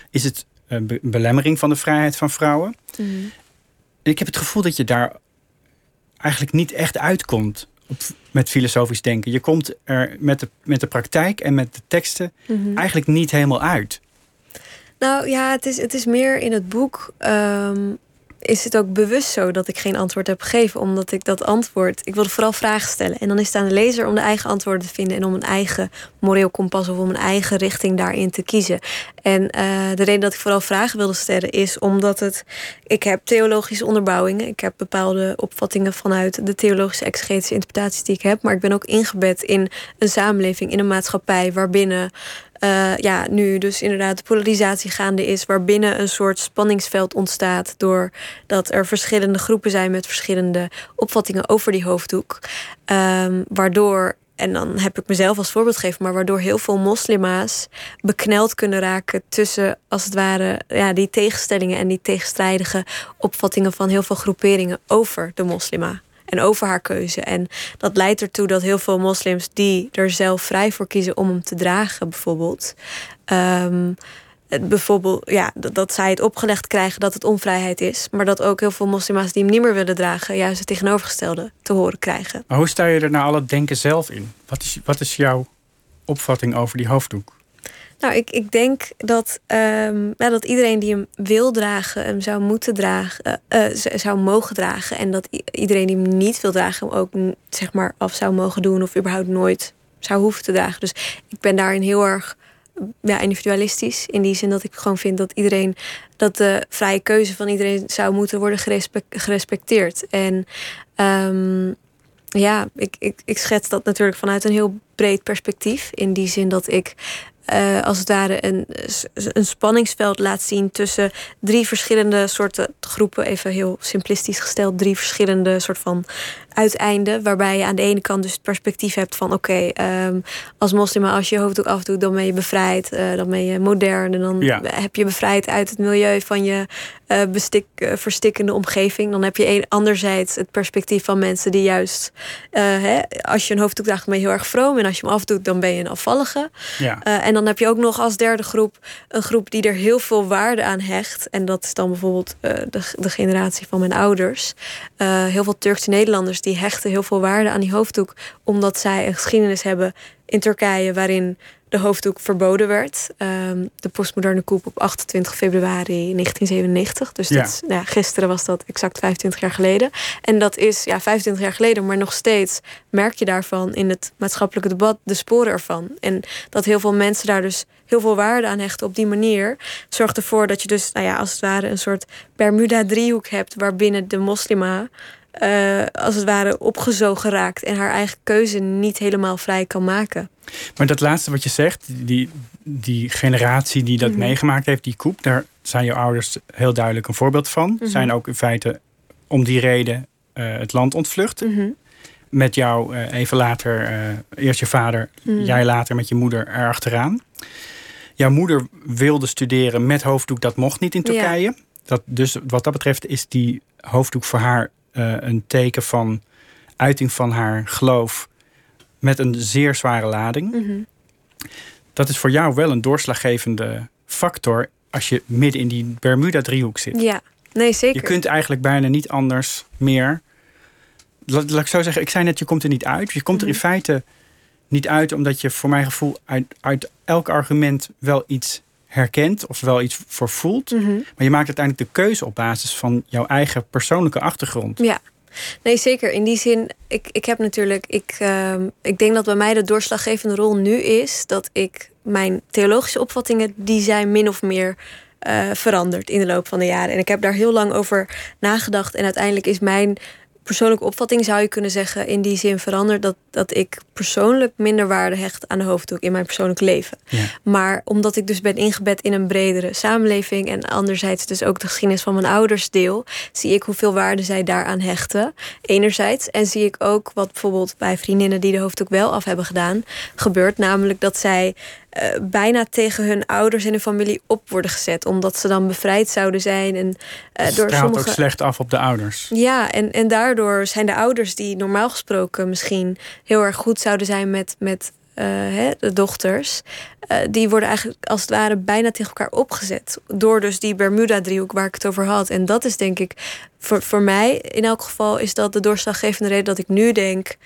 Speaker 4: Is het een be- belemmering van de vrijheid van vrouwen?
Speaker 5: Mhm.
Speaker 4: Ik heb het gevoel dat je daar eigenlijk niet echt uitkomt met filosofisch denken. Je komt er met de, met de praktijk en met de teksten
Speaker 5: Mhm.
Speaker 4: eigenlijk niet helemaal uit.
Speaker 5: Nou ja, het is, het is meer in het boek. ehm, is het ook bewust zo dat ik geen antwoord heb gegeven, omdat ik dat antwoord. Ik wilde vooral vragen stellen. En dan is het aan de lezer om de eigen antwoorden te vinden en om een eigen moreel kompas of om een eigen richting daarin te kiezen. En eh, de reden dat ik vooral vragen wilde stellen is omdat het. Ik heb theologische onderbouwingen. Ik heb bepaalde opvattingen vanuit de theologische exegetische interpretaties die ik heb. Maar ik ben ook ingebed in een samenleving, in een maatschappij waarbinnen eh, ja, nu dus inderdaad de polarisatie gaande is, waarbinnen een soort spanningsveld ontstaat doordat er verschillende groepen zijn met verschillende opvattingen over die hoofddoek. Ehm, waardoor, en dan heb ik mezelf als voorbeeld gegeven, maar waardoor heel veel moslima's bekneld kunnen raken tussen, als het ware, ja, die tegenstellingen en die tegenstrijdige opvattingen van heel veel groeperingen over de moslima en over haar keuze. En dat leidt ertoe dat heel veel moslims die er zelf vrij voor kiezen om hem te dragen, bijvoorbeeld. ehm, bijvoorbeeld, ja, dat, zij het opgelegd krijgen dat het onvrijheid is. Maar dat ook heel veel moslima's die hem niet meer willen dragen, juist het tegenovergestelde te horen krijgen.
Speaker 4: Maar hoe sta je er nou al het denken zelf in? Wat is, wat is jouw opvatting over die hoofddoek?
Speaker 5: Nou, ik, ik denk dat, ehm, ja, dat iedereen die hem wil dragen, hem zou moeten dragen, eh, eh, zou mogen dragen. En dat iedereen die hem niet wil dragen, hem ook zeg maar af zou mogen doen of überhaupt nooit zou hoeven te dragen. Dus ik ben daarin heel erg ja, individualistisch. In die zin dat ik gewoon vind dat iedereen dat de vrije keuze van iedereen zou moeten worden gerespe- gerespecteerd. En ehm, ja, ik, ik, ik schets dat natuurlijk vanuit een heel breed perspectief. In die zin dat ik eh, als het ware een, een spanningsveld laat zien tussen drie verschillende soorten groepen. Even heel simplistisch gesteld, drie verschillende soort van uiteinden. Waarbij je aan de ene kant dus het perspectief hebt van oké, ehm, als moslim, als je je hoofddoek afdoet, dan ben je bevrijd. eh, dan ben je modern. En dan
Speaker 4: Ja.
Speaker 5: heb je bevrijd uit het milieu van je bestik, eh, verstikkende omgeving. Dan heb je een, anderzijds het perspectief van mensen die juist, hè, als je een hoofddoek draagt, ben je heel erg vroom. En als je hem afdoet, dan ben je een afvallige.
Speaker 4: Ja.
Speaker 5: En dan heb je ook nog als derde groep een groep die er heel veel waarde aan hecht. En dat is dan bijvoorbeeld de, de generatie van mijn ouders. Heel veel Turkse Nederlanders die hechten heel veel waarde aan die hoofddoek. Omdat zij een geschiedenis hebben in Turkije waarin de hoofddoek verboden werd. Ehm, de postmoderne coup op 28 februari 1997. Dus
Speaker 4: Ja.
Speaker 5: dat is, nou ja, gisteren was dat exact 25 jaar geleden. En dat is ja, 25 jaar geleden, maar nog steeds merk je daarvan in het maatschappelijke debat de sporen ervan. En dat heel veel mensen daar dus heel veel waarde aan hechten op die manier, zorgt ervoor dat je dus, nou ja, als het ware een soort Bermuda-driehoek hebt waarbinnen de moslima. Eh, als het ware opgezogen raakt en haar eigen keuze niet helemaal vrij kan maken.
Speaker 4: Maar dat laatste wat je zegt, die, die generatie die dat
Speaker 5: Mhm.
Speaker 4: meegemaakt heeft, die koep, daar zijn je ouders heel duidelijk een voorbeeld van.
Speaker 5: Mhm.
Speaker 4: Zijn ook in feite om die reden eh, het land ontvlucht.
Speaker 5: Mhm.
Speaker 4: Met jou eh, even later, eerst je vader, jij later met je moeder erachteraan. Jouw moeder wilde studeren met hoofddoek, dat mocht niet in
Speaker 5: Ja.
Speaker 4: Turkije. Dat, dus wat dat betreft is die hoofddoek voor haar een teken van uiting van haar geloof met een zeer zware lading.
Speaker 5: Mhm.
Speaker 4: Dat is voor jou wel een doorslaggevende factor als je midden in die Bermuda-driehoek zit.
Speaker 5: Ja, nee, zeker.
Speaker 4: Je kunt eigenlijk bijna niet anders meer. Laat, laat ik zo zeggen, ik zei net, je komt er niet uit. Je komt er in
Speaker 5: Mhm.
Speaker 4: feite niet uit omdat je voor mijn gevoel uit, uit elk argument wel iets herkent of wel iets voor voelt.
Speaker 5: Mhm.
Speaker 4: Maar je maakt uiteindelijk de keuze op basis van jouw eigen persoonlijke achtergrond.
Speaker 5: Ja, nee, zeker. In die zin, ik, ik heb natuurlijk, ik, ehm, ik denk dat bij mij de doorslaggevende rol nu is dat ik mijn theologische opvattingen, die zijn min of meer eh, veranderd in de loop van de jaren. En ik heb daar heel lang over nagedacht. En uiteindelijk is mijn persoonlijke opvatting, zou je kunnen zeggen, in die zin veranderd dat, dat ik persoonlijk minder waarde hecht aan de hoofddoek in mijn persoonlijk leven.
Speaker 4: Ja.
Speaker 5: Maar omdat ik dus ben ingebed in een bredere samenleving en anderzijds dus ook de geschiedenis van mijn ouders deel, zie ik hoeveel waarde zij daaraan hechten. Enerzijds. En zie ik ook wat bijvoorbeeld bij vriendinnen die de hoofddoek wel af hebben gedaan, gebeurt. Namelijk dat zij eh, bijna tegen hun ouders en hun familie op worden gezet. Omdat ze dan bevrijd zouden zijn. En,
Speaker 4: uh, door sommige... ook slecht af op de ouders.
Speaker 5: Ja, en, en daardoor zijn de ouders die normaal gesproken misschien heel erg goed zouden zijn met, met uh, hè, de dochters, uh, die worden eigenlijk als het ware bijna tegen elkaar opgezet. Door dus die Bermuda-driehoek waar ik het over had. En dat is denk ik, voor, voor mij in elk geval, is dat de doorslaggevende reden dat ik nu denk.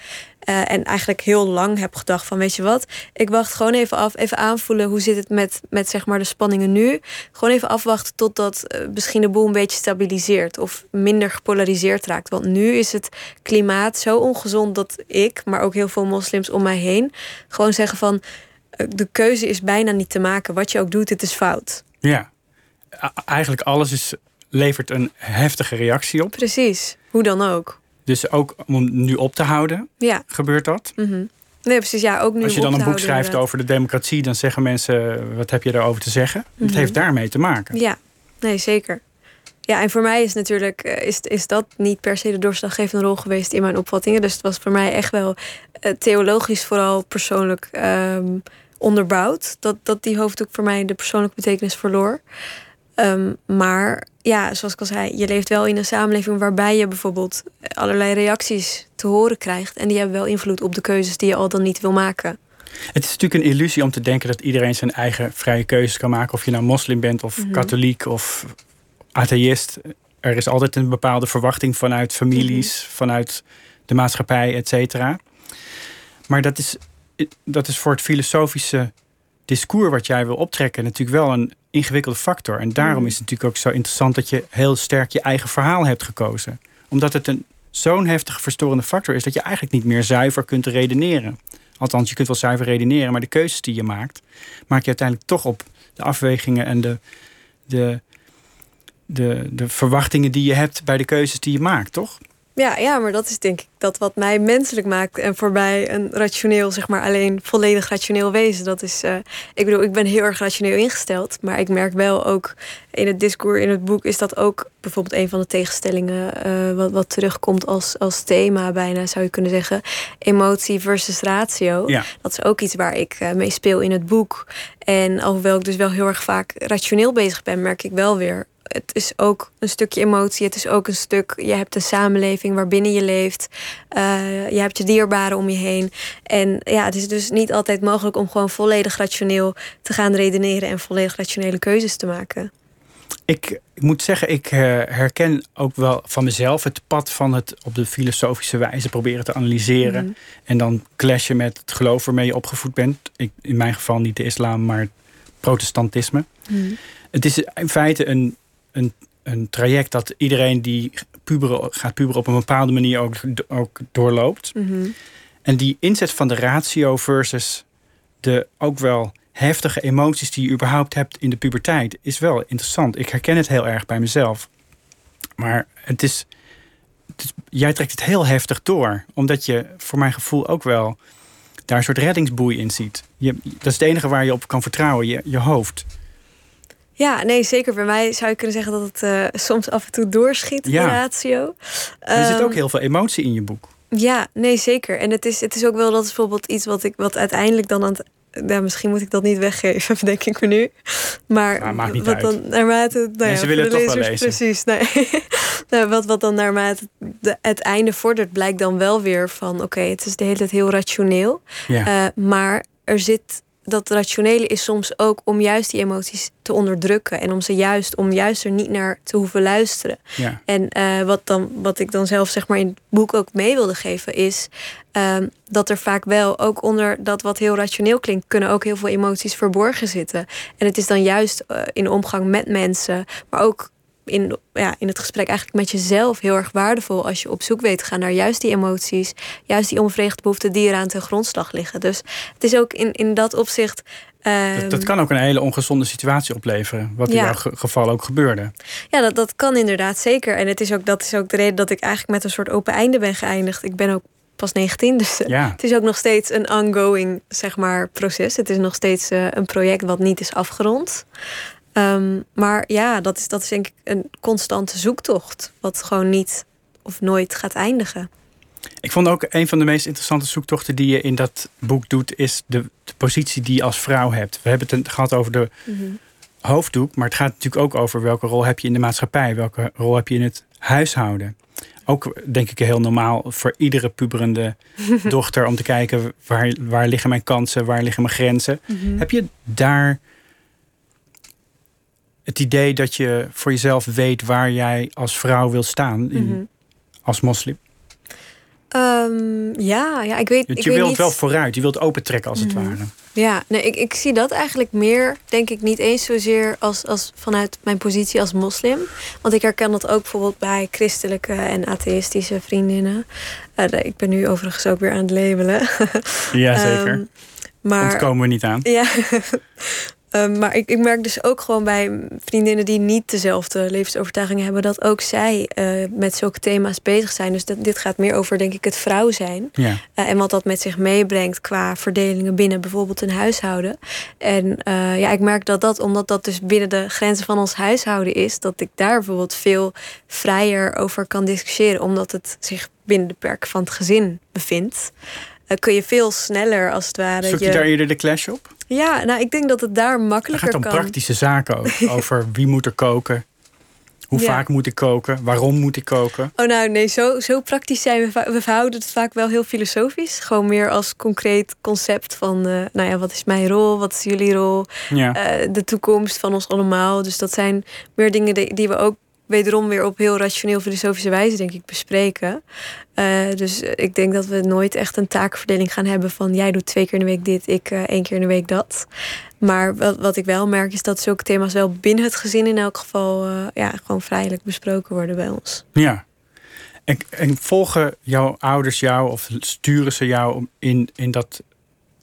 Speaker 5: Uh, en eigenlijk heel lang heb gedacht van weet je wat, ik wacht gewoon even af, even aanvoelen hoe zit het met, met zeg maar de spanningen nu. Gewoon even afwachten totdat uh, misschien de boel een beetje stabiliseert of minder gepolariseerd raakt. Want nu is het klimaat zo ongezond dat ik, maar ook heel veel moslims om mij heen, gewoon zeggen van de keuze is bijna niet te maken. Wat je ook doet, het is fout.
Speaker 4: Ja, eigenlijk alles is, levert een heftige reactie op.
Speaker 5: Precies, hoe dan ook.
Speaker 4: Dus ook om nu op te houden,
Speaker 5: ja.
Speaker 4: gebeurt dat?
Speaker 5: Mm -hmm. Nee, precies. Ja, ook nu
Speaker 4: Als je dan een boek schrijft
Speaker 5: inderdaad.
Speaker 4: over de democratie, dan zeggen mensen: wat heb je daarover te zeggen? Mm -hmm. Het heeft daarmee te maken.
Speaker 5: Ja, nee, zeker. Ja, en voor mij is natuurlijk is, is dat niet per se de doorslaggevende rol geweest in mijn opvattingen. Dus het was voor mij echt wel uh, theologisch, vooral persoonlijk um, onderbouwd. Dat, dat die hoofddoek voor mij de persoonlijke betekenis verloor. Um, maar ja, zoals ik al zei, je leeft wel in een samenleving waarbij je bijvoorbeeld allerlei reacties te horen krijgt. En die hebben wel invloed op de keuzes die je al dan niet wil maken.
Speaker 4: Het is natuurlijk een illusie om te denken dat iedereen zijn eigen vrije keuzes kan maken. Of je nou moslim bent of mm -hmm. katholiek of atheïst. Er is altijd een bepaalde verwachting vanuit families, mm -hmm. vanuit de maatschappij, et cetera. Maar dat is, dat is voor het filosofische discours wat jij wil optrekken natuurlijk wel een ingewikkelde factor. En daarom mm. is het natuurlijk ook zo interessant dat je heel sterk je eigen verhaal hebt gekozen. Omdat het een zo'n heftige verstorende factor is dat je eigenlijk niet meer zuiver kunt redeneren. Althans, je kunt wel zuiver redeneren, maar de keuzes die je maakt, maak je uiteindelijk toch op de afwegingen en de, de, de, de verwachtingen die je hebt bij de keuzes die je maakt, toch?
Speaker 5: Ja, ja, maar dat is denk ik dat wat mij menselijk maakt. En voor mij een rationeel, zeg maar, alleen volledig rationeel wezen. Dat is, uh, ik bedoel, ik ben heel erg rationeel ingesteld. Maar ik merk wel ook in het discours, in het boek, is dat ook bijvoorbeeld een van de tegenstellingen. Uh, wat, wat terugkomt als, als thema, bijna zou je kunnen zeggen. Emotie versus ratio.
Speaker 4: Ja.
Speaker 5: Dat is ook iets waar ik uh, mee speel in het boek. En alhoewel ik dus wel heel erg vaak rationeel bezig ben, merk ik wel weer het is ook een stukje emotie. Het is ook een stuk. Je hebt een samenleving waarbinnen je leeft. Uh, je hebt je dierbaren om je heen. En ja, het is dus niet altijd mogelijk om gewoon volledig rationeel te gaan redeneren en volledig rationele keuzes te maken.
Speaker 4: Ik, ik moet zeggen, ik uh, herken ook wel van mezelf het pad van het op de filosofische wijze proberen te analyseren. Mm -hmm. En dan clashen met het geloof waarmee je opgevoed bent. Ik, in mijn geval niet de islam, maar protestantisme. Mm -hmm. Het is in feite een een, een traject dat iedereen die puberen, gaat puberen op een bepaalde manier ook, ook doorloopt.
Speaker 5: Mm -hmm.
Speaker 4: En die inzet van de ratio versus de ook wel heftige emoties die je überhaupt hebt in de puberteit is wel interessant. Ik herken het heel erg bij mezelf. Maar het is, het is jij trekt het heel heftig door, omdat je voor mijn gevoel ook wel daar een soort reddingsboei in ziet. Je, dat is het enige waar je op kan vertrouwen, je, je hoofd.
Speaker 5: Ja, nee, zeker. Bij mij zou je kunnen zeggen dat het uh, soms af en toe doorschiet, ja. de ratio.
Speaker 4: Er zit ook heel veel emotie in je boek.
Speaker 5: Ja, nee, zeker. En het is, het is ook wel, dat is bijvoorbeeld iets wat ik wat uiteindelijk dan aan het. Ja, misschien moet ik dat niet weggeven, denk ik me nu. Maar
Speaker 4: nou, maakt niet
Speaker 5: wat
Speaker 4: uit.
Speaker 5: dan naarmate. Nou
Speaker 4: ja, willen
Speaker 5: de
Speaker 4: het toch wel lezen.
Speaker 5: Precies. Nee. nou, wat, wat dan naarmate de, het einde vordert, blijkt dan wel weer van: oké, okay, het is de hele tijd heel rationeel.
Speaker 4: Ja.
Speaker 5: Uh, maar er zit dat rationele is soms ook om juist die emoties te onderdrukken. En om ze juist, om juist er niet naar te hoeven luisteren.
Speaker 4: Ja.
Speaker 5: En uh, wat, dan, wat ik dan zelf zeg maar in het boek ook mee wilde geven, is uh, dat er vaak wel ook onder dat wat heel rationeel klinkt, kunnen ook heel veel emoties verborgen zitten. En het is dan juist uh, in de omgang met mensen, maar ook in, ja, in het gesprek eigenlijk met jezelf heel erg waardevol als je op zoek weet te gaan naar juist die emoties, juist die onverregelde behoeften die eraan ten grondslag liggen. Dus het is ook in, in dat opzicht.
Speaker 4: Dat, dat, kan ook een hele ongezonde situatie opleveren, wat
Speaker 5: Ja.
Speaker 4: in jouw ge- geval ook gebeurde.
Speaker 5: Ja, dat, dat kan inderdaad zeker. En het is ook, dat is ook de reden dat ik eigenlijk met een soort open einde ben geëindigd. Ik ben ook pas 19, dus eh,
Speaker 4: Ja.
Speaker 5: het is ook nog steeds een ongoing zeg maar, proces. Het is nog steeds uh, een project wat niet is afgerond. Um, maar ja, dat is, dat is denk ik een constante zoektocht. Wat gewoon niet of nooit gaat eindigen.
Speaker 4: Ik vond ook een van de meest interessante zoektochten die je in dat boek doet, is de, de positie die je als vrouw hebt. We hebben het gehad over de hoofddoek, maar het gaat natuurlijk ook over welke rol heb je in de maatschappij, welke rol heb je in het huishouden. Ook denk ik heel normaal voor iedere puberende dochter om te kijken waar, waar liggen mijn kansen, waar liggen mijn grenzen. Heb je daar het idee dat je voor jezelf weet waar jij als vrouw wil staan in, als moslim?
Speaker 5: Ehm, ja, ja, ik weet.
Speaker 4: Want
Speaker 5: ik
Speaker 4: je
Speaker 5: weet
Speaker 4: wilt
Speaker 5: niet...
Speaker 4: wel vooruit, je wilt opentrekken als het ware.
Speaker 5: Ja, nee, ik, ik zie dat eigenlijk meer, denk ik, niet eens zozeer als, als vanuit mijn positie als moslim. Want ik herken dat ook bijvoorbeeld bij christelijke en atheïstische vriendinnen. Eh, ik ben nu overigens ook weer aan het labelen.
Speaker 4: Ja, zeker.
Speaker 5: Ehm, maar
Speaker 4: Ontkomen we niet aan.
Speaker 5: ja. Ehm, maar ik, ik merk dus ook gewoon bij vriendinnen die niet dezelfde levensovertuigingen hebben, dat ook zij eh, met zulke thema's bezig zijn. Dus dat, dit gaat meer over, denk ik, het vrouw zijn.
Speaker 4: Ja.
Speaker 5: Eh, en wat dat met zich meebrengt qua verdelingen binnen bijvoorbeeld een huishouden. En eh, ja, ik merk dat dat, omdat dat dus binnen de grenzen van ons huishouden is, dat ik daar bijvoorbeeld veel vrijer over kan discussiëren, omdat het zich binnen de perken van het gezin bevindt. kun je veel sneller als het ware.
Speaker 4: Zoek je daar eerder de clash op?
Speaker 5: Ja, nou, ik denk dat het daar
Speaker 4: Het
Speaker 5: makkelijker
Speaker 4: gaat om
Speaker 5: kan.
Speaker 4: praktische zaken ook. Over wie moet er koken. Hoe
Speaker 5: Ja.
Speaker 4: vaak moet ik koken? Waarom moet ik koken?
Speaker 5: Oh, nou nee, zo, zo praktisch zijn we. We verhouden het vaak wel heel filosofisch. Gewoon meer als concreet concept van, eh, nou ja, wat is mijn rol? Wat is jullie rol?
Speaker 4: Ja.
Speaker 5: Eh, de toekomst van ons allemaal. Dus dat zijn meer dingen die, die we ook wederom weer op heel rationeel filosofische wijze, denk ik, bespreken. Eh, dus ik denk dat we nooit echt een taakverdeling gaan hebben van jij doet twee keer in de week dit, ik eh, één keer in de week dat. Maar wat, wat ik wel merk is dat zulke thema's wel binnen het gezin in elk geval eh, ja, gewoon vrijelijk besproken worden bij ons.
Speaker 4: ja. En, en volgen jouw ouders jou of sturen ze jou in, in dat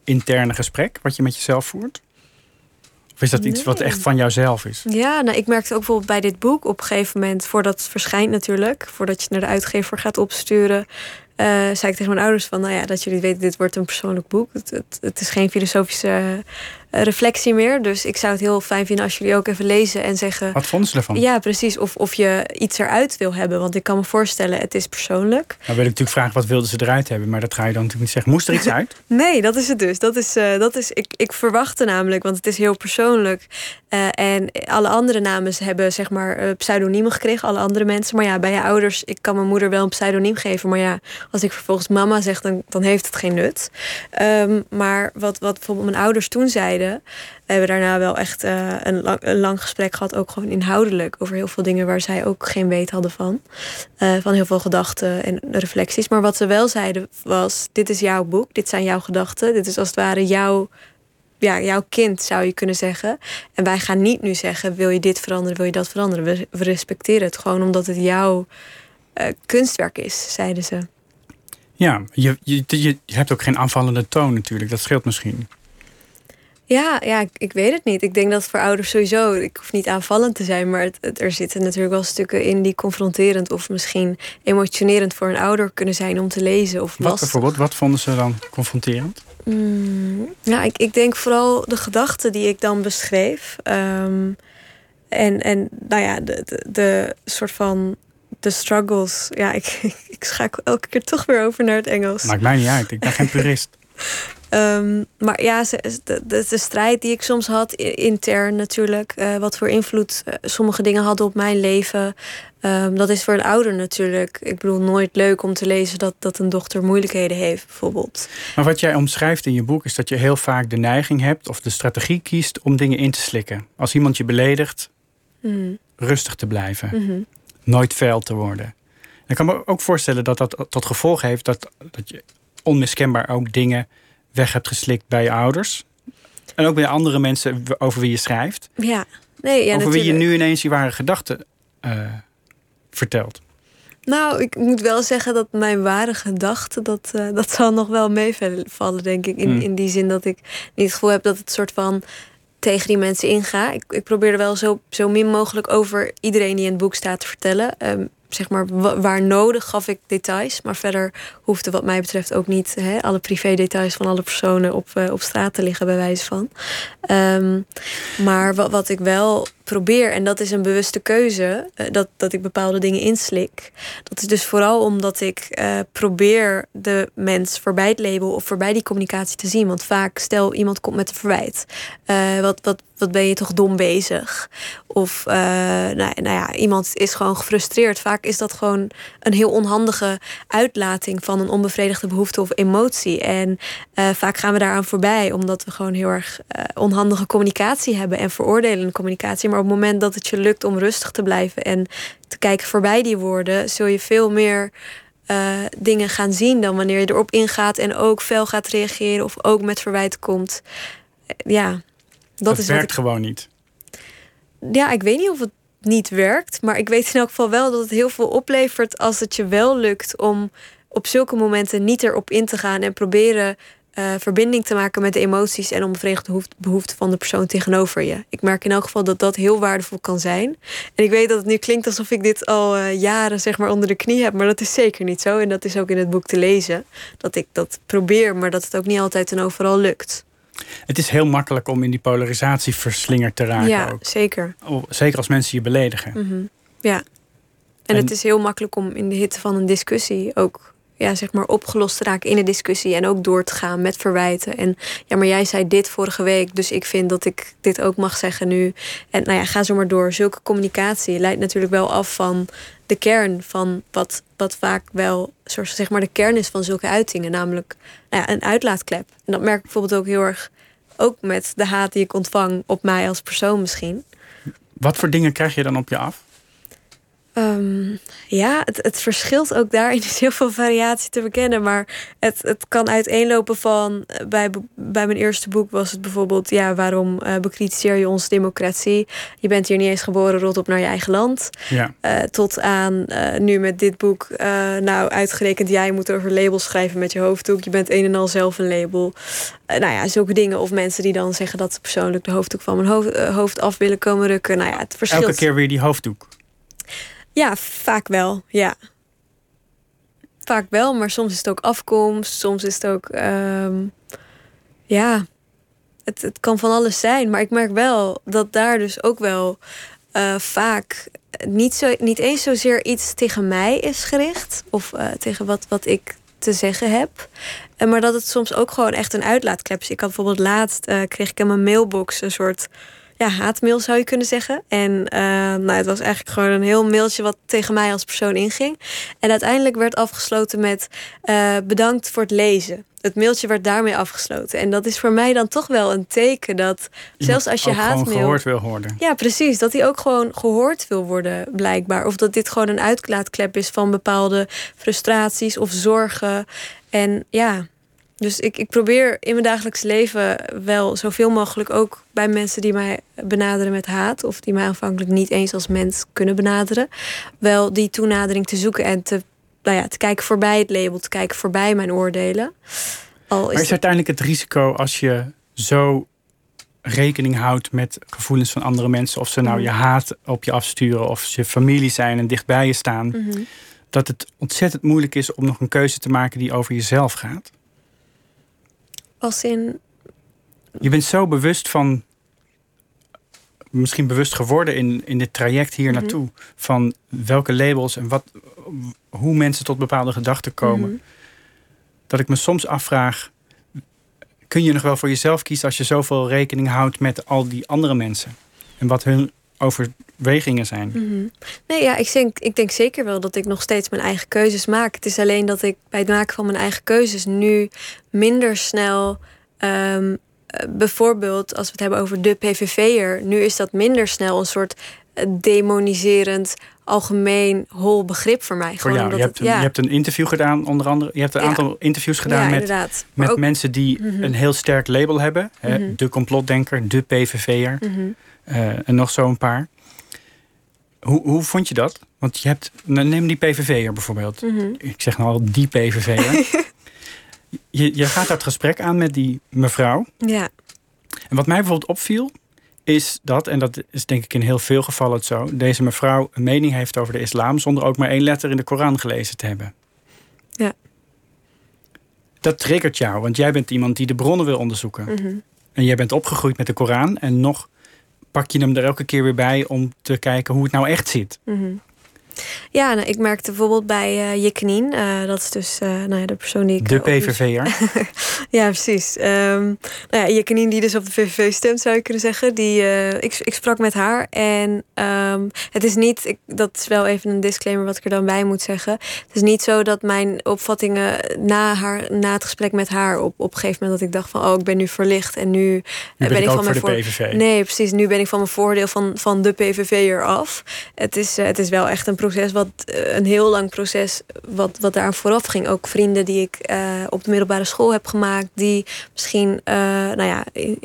Speaker 4: interne gesprek wat je met jezelf voert? Of is dat iets wat echt van jouzelf is?
Speaker 5: Ja, nou, ik merkte ook bijvoorbeeld bij dit boek op een gegeven moment, voordat het verschijnt natuurlijk, voordat je het naar de uitgever gaat opsturen, eh, zei ik tegen mijn ouders van, nou ja, dat jullie weten, dit wordt een persoonlijk boek. Het, het, het is geen filosofische eh, reflectie meer, dus ik zou het heel fijn vinden als jullie ook even lezen en zeggen,
Speaker 4: Wat vonden ze ervan?
Speaker 5: ja, precies, of, of je iets eruit wil hebben, want ik kan me voorstellen, het is persoonlijk.
Speaker 4: Nou wil ik natuurlijk vragen wat wilden ze eruit hebben, maar dat ga je dan natuurlijk niet zeggen. Moest er iets uit?
Speaker 5: Nee, dat is het dus. Dat is, eh, dat is, ik, ik verwachtte namelijk, want het is heel persoonlijk. Eh, en alle andere namen hebben zeg maar eh, pseudoniemen gekregen, alle andere mensen. Maar ja, bij je ouders, ik kan mijn moeder wel een pseudoniem geven. Maar ja, als ik vervolgens mama zeg, dan, dan heeft het geen nut. Ehm, maar wat, wat bijvoorbeeld mijn ouders toen zeiden. We hebben daarna wel echt eh, een, lang, een lang gesprek gehad, ook gewoon inhoudelijk, over heel veel dingen waar zij ook geen weet hadden van. Van heel veel gedachten en reflecties. Maar wat ze wel zeiden was: dit is jouw boek, dit zijn jouw gedachten, dit is als het ware jouw, ja, jouw kind, zou je kunnen zeggen. En wij gaan niet nu zeggen: wil je dit veranderen, wil je dat veranderen? We, we respecteren het gewoon omdat het jouw eh, kunstwerk is, zeiden ze.
Speaker 4: Ja, je, je, je hebt ook geen aanvallende toon natuurlijk. Dat scheelt misschien.
Speaker 5: Ja, ja ik, ik weet het niet. Ik denk dat voor ouders sowieso, ik hoef niet aanvallend te zijn, maar het, het- er zitten natuurlijk wel stukken in die confronterend of misschien emotionerend voor een ouder kunnen zijn om te lezen. Of
Speaker 4: Wat bijvoorbeeld? Wat vonden ze dan confronterend?
Speaker 5: Mm, ja, ik, ik denk vooral de gedachten die ik dan beschreef. Ehm, en, en nou ja, de, de, de soort van de struggles. Ja, ik, ik schakel elke keer toch weer over naar het Engels.
Speaker 4: Maakt mij niet uit. Ik ben geen purist.
Speaker 5: Ehm, maar ja, de, de, de strijd die ik soms had, intern natuurlijk. eh, wat voor invloed eh, sommige dingen hadden op mijn leven. Ehm, dat is voor een ouder natuurlijk. Ik bedoel, nooit leuk om te lezen dat, dat een dochter moeilijkheden heeft, bijvoorbeeld.
Speaker 4: Maar wat jij omschrijft in je boek is dat je heel vaak de neiging hebt of de strategie kiest om dingen in te slikken. Als iemand je beledigt,
Speaker 5: Mhm,
Speaker 4: rustig te blijven.
Speaker 5: mhm.
Speaker 4: Nooit vuil te worden. En ik kan me ook voorstellen dat dat tot gevolg heeft dat, dat je onmiskenbaar ook dingen weg hebt geslikt bij je ouders. En ook bij andere mensen over wie je schrijft.
Speaker 5: Ja, nee, ja,
Speaker 4: over wie je nu ineens je ware gedachten eh, vertelt.
Speaker 5: Nou, ik moet wel zeggen dat mijn ware gedachte, dat, eh, dat zal nog wel meevallen, denk ik. In,
Speaker 4: Hmm.
Speaker 5: in die zin dat ik niet het gevoel heb dat het soort van tegen die mensen inga. Ik, ik probeer er wel zo, zo min mogelijk over iedereen die in het boek staat te vertellen. Ehm, zeg maar, wa- waar nodig gaf ik details. Maar verder hoefde wat mij betreft ook niet hè, alle privé details van alle personen op, eh, op straat te liggen, bij wijze van. Ehm, maar wat, wat ik wel probeer, en dat is een bewuste keuze, eh, dat, dat ik bepaalde dingen inslik. Dat is dus vooral omdat ik eh, probeer de mens voorbij het label of voorbij die communicatie te zien. Want vaak, stel iemand komt met een verwijt. Uh, wat, wat, wat ben je toch dom bezig? Of nou, nou ja, iemand is gewoon gefrustreerd. Vaak is dat gewoon een heel onhandige uitlating van een onbevredigde behoefte of emotie. En vaak gaan we daaraan voorbij, omdat we gewoon heel erg onhandige communicatie hebben en veroordelende communicatie. Maar op het moment dat het je lukt om rustig te blijven en te kijken voorbij die woorden, zul je veel meer uh, dingen gaan zien dan wanneer je erop ingaat en ook fel gaat reageren of ook met verwijt komt. Ja, dat,
Speaker 4: dat
Speaker 5: is
Speaker 4: werkt ik... gewoon niet.
Speaker 5: Ja, ik weet niet of het niet werkt, maar ik weet in elk geval wel dat het heel veel oplevert als het je wel lukt om op zulke momenten niet erop in te gaan en proberen uh, verbinding te maken met de emoties en onbevredigde behoeften van de persoon tegenover je. Ik merk in elk geval dat dat heel waardevol kan zijn. En ik weet dat het nu klinkt alsof ik dit al uh, jaren zeg maar onder de knie heb, maar dat is zeker niet zo. En dat is ook in het boek te lezen. Dat ik dat probeer, maar dat het ook niet altijd en overal lukt.
Speaker 4: Het is heel makkelijk om in die polarisatie verslingerd te raken.
Speaker 5: Ja,
Speaker 4: ook.
Speaker 5: zeker.
Speaker 4: Zeker als mensen je beledigen.
Speaker 5: Mm -hmm. Ja. En, en het is heel makkelijk om in de hitte van een discussie ook ja, zeg maar opgelost te raken in de discussie en ook door te gaan met verwijten. En ja, maar jij zei dit vorige week, dus ik vind dat ik dit ook mag zeggen nu. En nou ja, ga zo maar door. Zulke communicatie leidt natuurlijk wel af van de kern van wat, wat vaak wel zeg maar de kern is van zulke uitingen, namelijk nou ja, een uitlaatklep. En dat merk ik bijvoorbeeld ook heel erg ook met de haat die ik ontvang op mij als persoon misschien.
Speaker 4: Wat voor dingen krijg je dan op je af?
Speaker 5: Um, ja, het, het verschilt ook daarin. is heel veel variatie te bekennen. Maar het, het kan uiteenlopen van. Eh, bij, bij mijn eerste boek was het bijvoorbeeld. Ja, waarom uh, bekritiseer je onze democratie? Je bent hier niet eens geboren, rot op naar je eigen land.
Speaker 4: Ja.
Speaker 5: Uh, tot aan nu met dit boek. nou, uitgerekend, jij moet over labels schrijven met je hoofddoek. Je bent een en al zelf een label. nou ja, zulke dingen. Of mensen die dan zeggen dat ze persoonlijk de hoofddoek van mijn hoofd, hoofd af willen komen rukken. Nou ja, het verschilt.
Speaker 4: Elke keer weer die hoofddoek.
Speaker 5: Ja, vaak wel, ja. Vaak wel, maar soms is het ook afkomst, soms is het ook, um, ja, het, het kan van alles zijn. Maar ik merk wel dat daar dus ook wel uh, vaak niet, zo, niet eens zozeer iets tegen mij is gericht, of uh, tegen wat, wat ik te zeggen heb. Maar dat het soms ook gewoon echt een uitlaatklep is. Ik had bijvoorbeeld laatst, kreeg ik in mijn mailbox een soort ja, haatmail zou je kunnen zeggen. En uh, nou, het was eigenlijk gewoon een heel mailtje wat tegen mij als persoon inging. En uiteindelijk werd afgesloten met uh, bedankt voor het lezen. Het mailtje werd daarmee afgesloten. En dat is voor mij dan toch wel een teken dat zelfs als je haatmail.
Speaker 4: gehoord wil worden.
Speaker 5: Ja, precies. Dat hij ook gewoon gehoord wil worden, blijkbaar. Of dat dit gewoon een uitlaatklep is van bepaalde frustraties of zorgen. En ja, dus ik, ik probeer in mijn dagelijks leven wel zoveel mogelijk ook bij mensen die mij benaderen met haat, of die mij aanvankelijk niet eens als mens kunnen benaderen, wel die toenadering te zoeken en te, nou ja, te kijken voorbij het label, te kijken voorbij mijn oordelen.
Speaker 4: Al is maar is uiteindelijk het risico als je zo rekening houdt met gevoelens van andere mensen, of ze nou mhm. je haat op je afsturen, of ze familie zijn en dichtbij je staan, mhm. dat het ontzettend moeilijk is om nog een keuze te maken die over jezelf gaat?
Speaker 5: Als in.
Speaker 4: Je bent zo bewust van. Misschien bewust geworden in, in dit traject hier mhm. naartoe. Van welke labels en wat, hoe mensen tot bepaalde gedachten komen. Mhm. Dat ik me soms afvraag. Kun je nog wel voor jezelf kiezen als je zoveel rekening houdt met al die andere mensen? En wat hun overwegingen zijn.
Speaker 5: Mhm. Nee, ja, ik denk, ik denk zeker wel dat ik nog steeds mijn eigen keuzes maak. Het is alleen dat ik bij het maken van mijn eigen keuzes nu minder snel. Um, bijvoorbeeld, als we het hebben over de PVV'er, nu is dat minder snel een soort eh, demoniserend algemeen hol begrip voor mij.
Speaker 4: Voor jou. Je, hebt een, je hebt een interview gedaan, onder andere. Je hebt een aantal interviews gedaan met, met mensen die mhm. een heel sterk label hebben. Hè, mhm. De complotdenker, de PVV'er. Mm en nog zo'n paar. Hoe, hoe vond je dat? Want je hebt, nou, neem die PVV'er bijvoorbeeld. Mhm. Ik zeg nou al die PVV'er. je, je gaat dat gesprek aan met die mevrouw.
Speaker 5: Ja.
Speaker 4: En wat mij bijvoorbeeld opviel, is dat, en dat is denk ik in heel veel gevallen het zo, deze mevrouw een mening heeft over de islam zonder ook maar één letter in de Koran gelezen te hebben.
Speaker 5: Ja.
Speaker 4: Dat triggert jou, want jij bent iemand die de bronnen wil onderzoeken. Mm En jij bent opgegroeid met de Koran en nog pak je hem er elke keer weer bij om te kijken hoe het nou echt zit.
Speaker 5: Mm ja, nou, ik merkte bijvoorbeeld bij uh, Jeknien, uh, dat is dus uh, nou ja, de persoon die ik.
Speaker 4: De PVV'er.
Speaker 5: ja, precies. Um, nou ja, die dus op de VVV stemt, zou je kunnen zeggen. Die, ik, ik sprak met haar en um, het is niet, ik, dat is wel even een disclaimer wat ik er dan bij moet zeggen. Het is niet zo dat mijn opvattingen na, haar, na het gesprek met haar op, op een gegeven moment dat ik dacht van, oh, ik ben nu verlicht en nu,
Speaker 4: ben,
Speaker 5: ben
Speaker 4: ik,
Speaker 5: van
Speaker 4: mijn voor de PVV.
Speaker 5: Nee, precies. Nu ben ik van mijn voordeel van, van de PVV af. Het is, het is wel echt een proces, wat eh, een heel lang proces, wat, wat daar vooraf ging. Ook vrienden die ik uh, op de middelbare school heb gemaakt, die misschien uh, nou ja,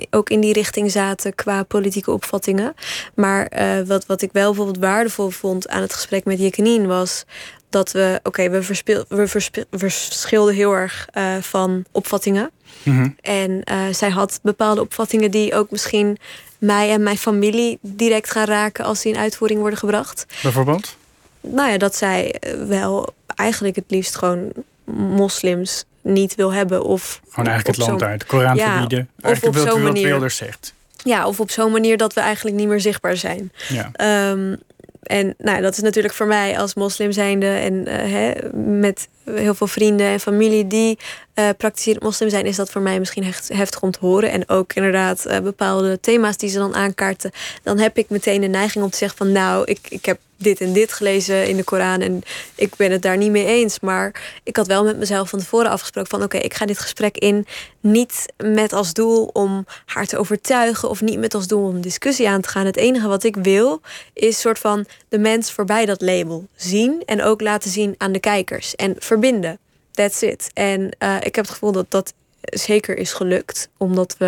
Speaker 5: ook in die richting zaten qua politieke opvattingen. Maar wat, wat ik wel bijvoorbeeld waardevol vond aan het gesprek met Jekenien was dat we, oké, okay, we, we verschilden heel erg uh, van opvattingen. Mm -hmm. En uh, zij had bepaalde opvattingen die ook misschien mij en mijn familie direct gaan raken als die in uitvoering worden gebracht.
Speaker 4: Bijvoorbeeld?
Speaker 5: Nou ja, dat zij wel eigenlijk het liefst gewoon moslims niet wil hebben. Of
Speaker 4: gewoon eigenlijk het land uit, de Koran ja, verbieden. Eigenlijk of op zo'n manier. Wilders zegt.
Speaker 5: Ja, of op zo'n manier dat we eigenlijk niet meer zichtbaar zijn. Ja. Um, en nou, dat is natuurlijk voor mij als moslim zijnde en uh, hè, met heel veel vrienden en familie die uh, praktiserend moslim zijn, is dat voor mij misschien heftig om te horen. En ook inderdaad uh, bepaalde thema's die ze dan aankaarten. Dan heb ik meteen de neiging om te zeggen van nou, ik, ik heb dit en dit gelezen in de Koran en ik ben het daar niet mee eens. Maar ik had wel met mezelf van tevoren afgesproken van oké, ik ga dit gesprek in niet met als doel om haar te overtuigen of niet met als doel om discussie aan te gaan. Het enige wat ik wil is soort van de mens voorbij dat label zien en ook laten zien aan de kijkers en verbinden. That's it. En uh, ik heb het gevoel dat dat zeker is gelukt. Omdat we,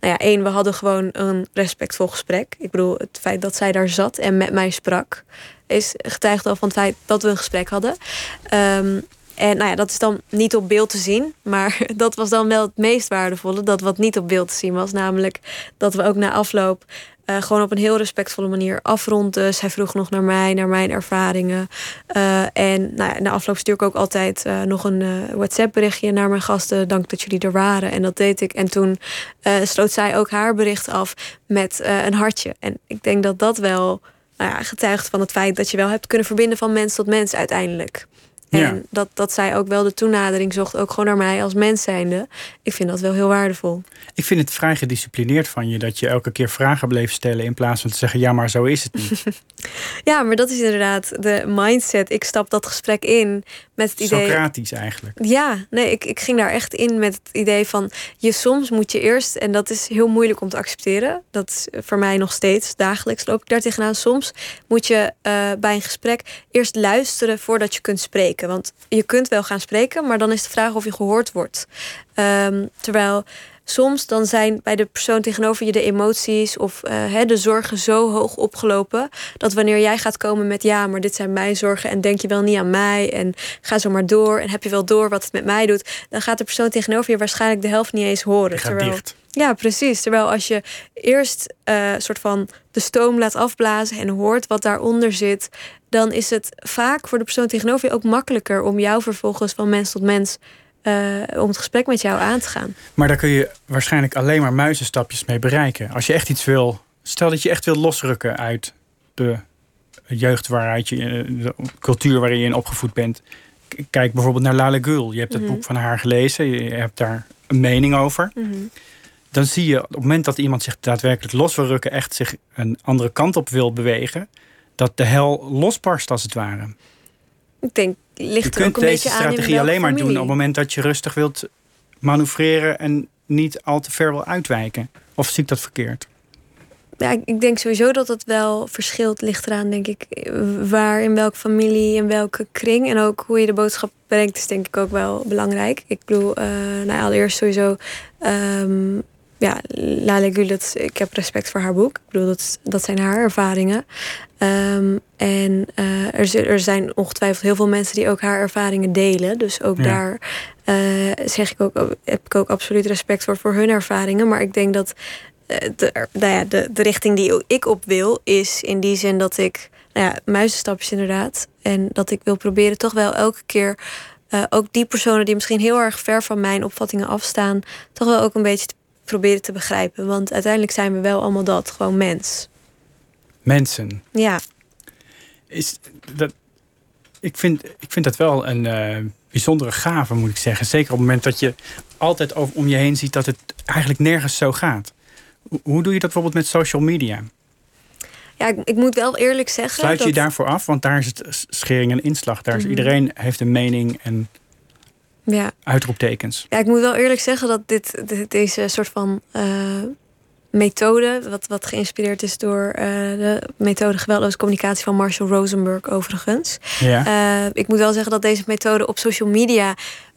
Speaker 5: nou ja, één, we hadden gewoon een respectvol gesprek. Ik bedoel, het feit dat zij daar zat en met mij sprak, is getuigd al van het feit dat we een gesprek hadden. Um, en nou ja, dat is dan niet op beeld te zien. Maar dat was dan wel het meest waardevolle. Dat wat niet op beeld te zien was. Namelijk dat we ook na afloop uh, gewoon op een heel respectvolle manier afronden. Zij vroeg nog naar mij, naar mijn ervaringen. Uh, en nou ja, na afloop stuur ik ook altijd uh, nog een WhatsApp berichtje naar mijn gasten. Dank dat jullie er waren. En dat deed ik. En toen sloot zij ook haar bericht af met een hartje. En ik denk dat dat wel nou ja, getuigt van het feit dat je wel hebt kunnen verbinden van mens tot mens uiteindelijk. En ja. dat, dat zij ook wel de toenadering zocht, ook gewoon naar mij als mens zijnde. Ik vind dat wel heel waardevol.
Speaker 4: Ik vind het vrij gedisciplineerd van je dat je elke keer vragen bleef stellen in plaats van te zeggen: ja, maar zo is het niet.
Speaker 5: ja, maar dat is inderdaad de mindset. Ik stap dat gesprek in met het idee.
Speaker 4: Socratisch eigenlijk.
Speaker 5: Ja, nee, ik, ik ging daar echt in met het idee van je soms moet je eerst, en dat is heel moeilijk om te accepteren. Dat is voor mij nog steeds dagelijks loop ik daar tegenaan. Soms moet je uh, bij een gesprek eerst luisteren voordat je kunt spreken. Want je kunt wel gaan spreken, maar dan is de vraag of je gehoord wordt. Um, terwijl soms dan zijn bij de persoon tegenover je de emoties of uh, de zorgen zo hoog opgelopen. Dat wanneer jij gaat komen met ja, maar dit zijn mijn zorgen en denk je wel niet aan mij en ga zo maar door en heb je wel door wat het met mij doet, dan gaat de persoon tegenover je waarschijnlijk de helft niet eens horen.
Speaker 4: Terwijl, dicht.
Speaker 5: Ja, precies. Terwijl als je eerst uh, soort van de stoom laat afblazen en hoort wat daaronder zit, dan is het vaak voor de persoon tegenover je ook makkelijker om jou vervolgens van mens tot mens uh, om het gesprek met jou aan te gaan.
Speaker 4: Maar daar kun je waarschijnlijk alleen maar muizenstapjes mee bereiken. Als je echt iets wil, stel dat je echt wil losrukken uit de jeugd waaruit je, eh, de cultuur waarin je in opgevoed bent. Kijk bijvoorbeeld naar Lale Gül. Je hebt het mhm. boek van haar gelezen, je hebt daar een mening over. Mhm. Dan zie je op het moment dat iemand zich daadwerkelijk los wil rukken, echt zich een andere kant op wil bewegen, dat de hel losbarst als het ware.
Speaker 5: Ik denk, ligt
Speaker 4: je
Speaker 5: er ook een
Speaker 4: kunt deze strategie alleen maar doen op het moment dat je rustig wilt manoeuvreren en niet al te ver wil uitwijken. Of zie ik dat verkeerd?
Speaker 5: Ja, ik denk sowieso dat het wel verschilt. Ligt eraan, denk ik, waar, in welke familie, in welke kring. En ook hoe je de boodschap brengt, is denk ik ook wel belangrijk. Ik bedoel, uh, nou, allereerst sowieso um, ja, Lale Gül, dat, ik heb respect voor haar boek. Ik bedoel, dat, dat zijn haar ervaringen. Um, en uh, er, er zijn ongetwijfeld heel veel mensen die ook haar ervaringen delen. Dus ook daar uh, zeg ik ook, heb ik ook absoluut respect voor, voor hun ervaringen. Maar ik denk dat uh, de, nou ja, de, de richting die ik op wil, is in die zin dat ik, nou ja, muizenstapjes inderdaad. En dat ik wil proberen toch wel elke keer. Uh, ook die personen die misschien heel erg ver van mijn opvattingen afstaan, toch wel ook een beetje te proberen te begrijpen. Want uiteindelijk zijn we wel allemaal dat, gewoon mens.
Speaker 4: mensen.
Speaker 5: Ja,
Speaker 4: Is dat, ik, vind, ik vind dat wel een eh, bijzondere gave, moet ik zeggen. Zeker op het moment dat je altijd over, om je heen ziet dat het eigenlijk nergens zo gaat. Hoe- Hoe doe je dat bijvoorbeeld met social media?
Speaker 5: ja ik, ik moet wel eerlijk zeggen.
Speaker 4: Sluit je
Speaker 5: dat-
Speaker 4: je daarvoor af? Want daar is het schering en inslag. Daar is
Speaker 5: Mhm.
Speaker 4: iedereen heeft een mening en
Speaker 5: Ja.
Speaker 4: uitroeptekens.
Speaker 5: Ja, ik moet wel eerlijk zeggen dat dit, dit- deze soort van eh, methode, wat, wat geïnspireerd is door eh, de methode geweldloze communicatie van Marshall Rosenberg overigens.
Speaker 4: Ja.
Speaker 5: Eh, ik moet wel zeggen dat deze methode op social media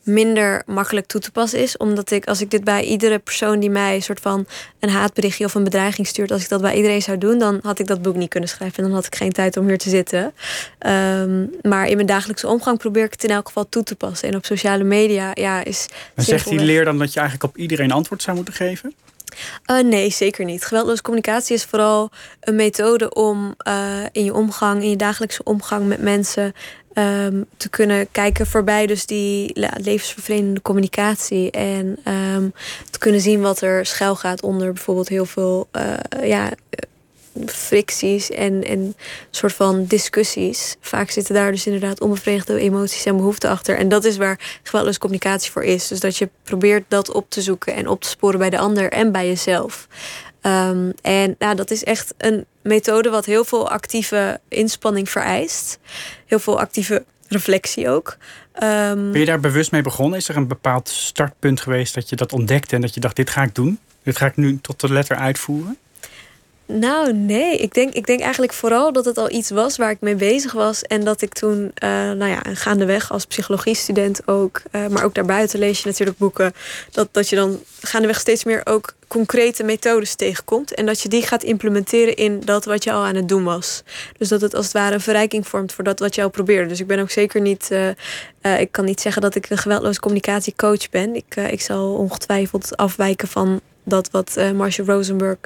Speaker 5: minder makkelijk toe te passen is. Omdat ik, als ik dit bij iedere persoon die mij een soort van een haatberichtje of een bedreiging stuurt, als ik dat bij iedereen zou doen, dan had ik dat boek niet kunnen schrijven. En dan had ik geen tijd om hier te zitten. Ehm, maar in mijn dagelijkse omgang probeer ik het in elk geval toe te passen. En op sociale media, ja, is.
Speaker 4: Maar zegt die leer dan dat je eigenlijk op iedereen antwoord zou moeten geven?
Speaker 5: Eh, nee, zeker niet. Geweldloze communicatie is vooral een methode om eh, in je omgang, in je dagelijkse omgang met mensen, ehm, te kunnen kijken voorbij dus die levensvervelende communicatie. En ehm, te kunnen zien wat er schuil gaat onder bijvoorbeeld heel veel eh, ja, fricties en, en soort van discussies. Vaak zitten daar dus inderdaad onbevredigde emoties en behoeften achter. En dat is waar geweldloze communicatie voor is. Dus dat je probeert dat op te zoeken en op te sporen bij de ander en bij jezelf. Ehm, en nou, dat is echt een methode wat heel veel actieve inspanning vereist. Heel veel actieve reflectie ook. Ehm,
Speaker 4: Ben je daar bewust mee begonnen? Is er een bepaald startpunt geweest dat je dat ontdekte en dat je dacht: dit ga ik doen? Dit ga ik nu tot de letter uitvoeren?
Speaker 5: Nou, nee. Ik denk, ik denk eigenlijk vooral dat het al iets was waar ik mee bezig was. En dat ik toen, eh, nou ja, gaandeweg als psychologiestudent ook, eh, maar ook daarbuiten lees je natuurlijk boeken. Dat, dat je dan gaandeweg steeds meer ook concrete methodes tegenkomt. En dat je die gaat implementeren in dat wat je al aan het doen was. Dus dat het als het ware een verrijking vormt voor dat wat je al probeerde. Dus ik ben ook zeker niet, eh, ik kan niet zeggen dat ik een geweldloze communicatiecoach ben. Ik, ik zal ongetwijfeld afwijken van dat wat Marshall Rosenberg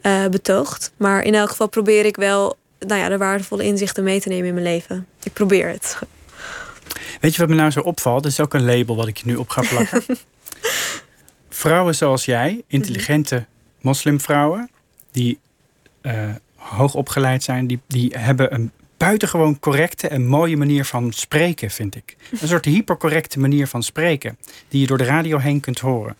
Speaker 5: eh, betoogt. Maar in elk geval probeer ik wel nou ja, de waardevolle inzichten mee te nemen in mijn leven. Ik probeer het.
Speaker 4: Weet je wat me nou zo opvalt? Dat is ook een label wat ik je nu op ga plakken. vrouwen zoals jij, intelligente moslimvrouwen, die eh, hoog opgeleid zijn, die, die hebben een buitengewoon correcte en mooie manier van spreken, vind ik. Een soort hypercorrecte manier van spreken, die je door de radio heen kunt horen.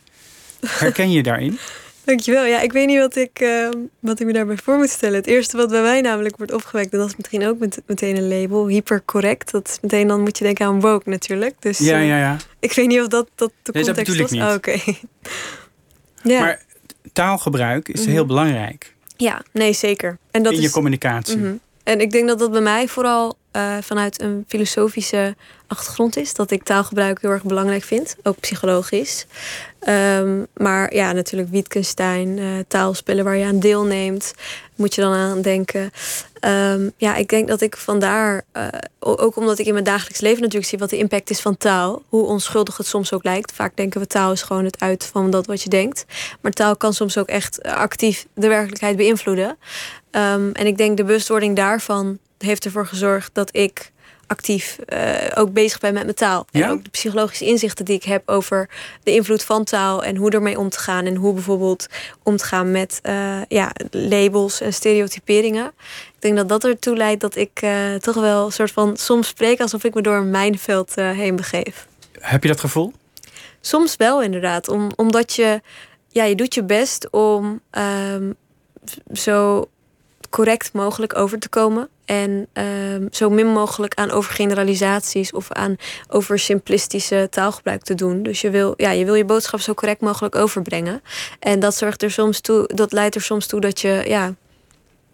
Speaker 4: Herken je je daarin?
Speaker 5: Dankjewel. Ja, ik weet niet wat ik, eh, wat ik me daarbij voor moet stellen. Het eerste wat bij mij namelijk wordt opgewekt, en dat is misschien ook met, meteen een label, hypercorrect. Dat is meteen, dan moet je denken aan woke natuurlijk. Dus
Speaker 4: Ja,
Speaker 5: eh,
Speaker 4: ja, ja.
Speaker 5: ik weet niet of dat, dat de
Speaker 4: Nee, dat
Speaker 5: context
Speaker 4: ik
Speaker 5: was. Oh, Oké. ja.
Speaker 4: Maar taalgebruik is
Speaker 5: Mhm.
Speaker 4: heel belangrijk
Speaker 5: ja, nee, zeker. En dat
Speaker 4: in
Speaker 5: is,
Speaker 4: je communicatie.
Speaker 5: Mhm. En ik denk dat dat bij mij vooral eh, vanuit een filosofische achtergrond is. Dat ik taalgebruik heel erg belangrijk vind, ook psychologisch. Ehm, maar ja, natuurlijk Wittgenstein, eh, taalspellen waar je aan deelneemt, moet je dan aan denken. Ehm, ja, ik denk dat ik vandaar, eh, ook omdat ik in mijn dagelijks leven natuurlijk zie wat de impact is van taal, hoe onschuldig het soms ook lijkt. Vaak denken we taal is gewoon het uit van dat wat je denkt. Maar taal kan soms ook echt actief de werkelijkheid beïnvloeden. Ehm, en ik denk de bewustwording daarvan heeft ervoor gezorgd dat ik actief eh, ook bezig ben met mijn taal.
Speaker 4: Ja?
Speaker 5: En ook de psychologische inzichten die ik heb over de invloed van taal en hoe ermee om te gaan. En hoe bijvoorbeeld om te gaan met eh, ja, labels en stereotyperingen. Ik denk dat dat ertoe leidt dat ik eh, toch wel een soort van soms spreek alsof ik me door een mijnveld heen begeef.
Speaker 4: Heb je dat gevoel?
Speaker 5: Soms wel inderdaad. Om, omdat je, ja, je doet je best om ehm, zo correct mogelijk over te komen. En ehm, zo min mogelijk aan overgeneralisaties of aan over simplistische taalgebruik te doen. Dus je wil, ja, je wil je boodschap zo correct mogelijk overbrengen. En dat zorgt er soms toe, dat leidt er soms toe dat je, ja,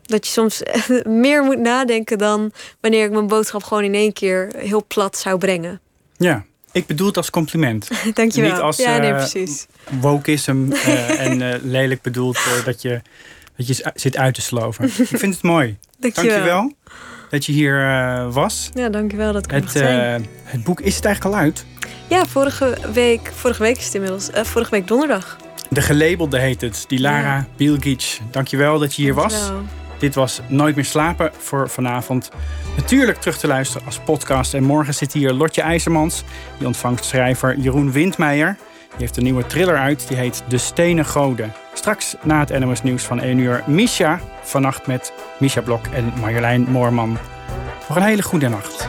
Speaker 5: dat je soms meer moet nadenken dan wanneer ik mijn boodschap gewoon in één keer heel plat zou brengen.
Speaker 4: Ja. Ik bedoel het als compliment.
Speaker 5: Dankjewel.
Speaker 4: Niet als,
Speaker 5: ja, nee, precies.
Speaker 4: Wokeism eh, en eh, lelijk bedoeld dat, je, dat je zit uit te sloven. Ik vind het mooi.
Speaker 5: Dankjewel.
Speaker 4: Dankjewel dat je hier eh, was.
Speaker 5: Ja, dankjewel dat ik
Speaker 4: Het, eh, het boek is het eigenlijk al uit.
Speaker 5: Ja, vorige week, vorige week is het inmiddels. eh, vorige week donderdag.
Speaker 4: De gelabelde heet het. Dilara
Speaker 5: Ja.
Speaker 4: Bielgic. Dankjewel dat je hier was. Dit was Nooit meer slapen voor vanavond. Natuurlijk terug te luisteren als podcast. En morgen zit hier Lotje IJzermans. Die ontvangt schrijver Jeroen Windmeijer. Die heeft een nieuwe thriller uit, die heet De Stenen Goden. Straks na het NOS Nieuws van 1 uur Misha. Vannacht met Misha Blok en Marjolein Moorman. Nog een hele goede nacht.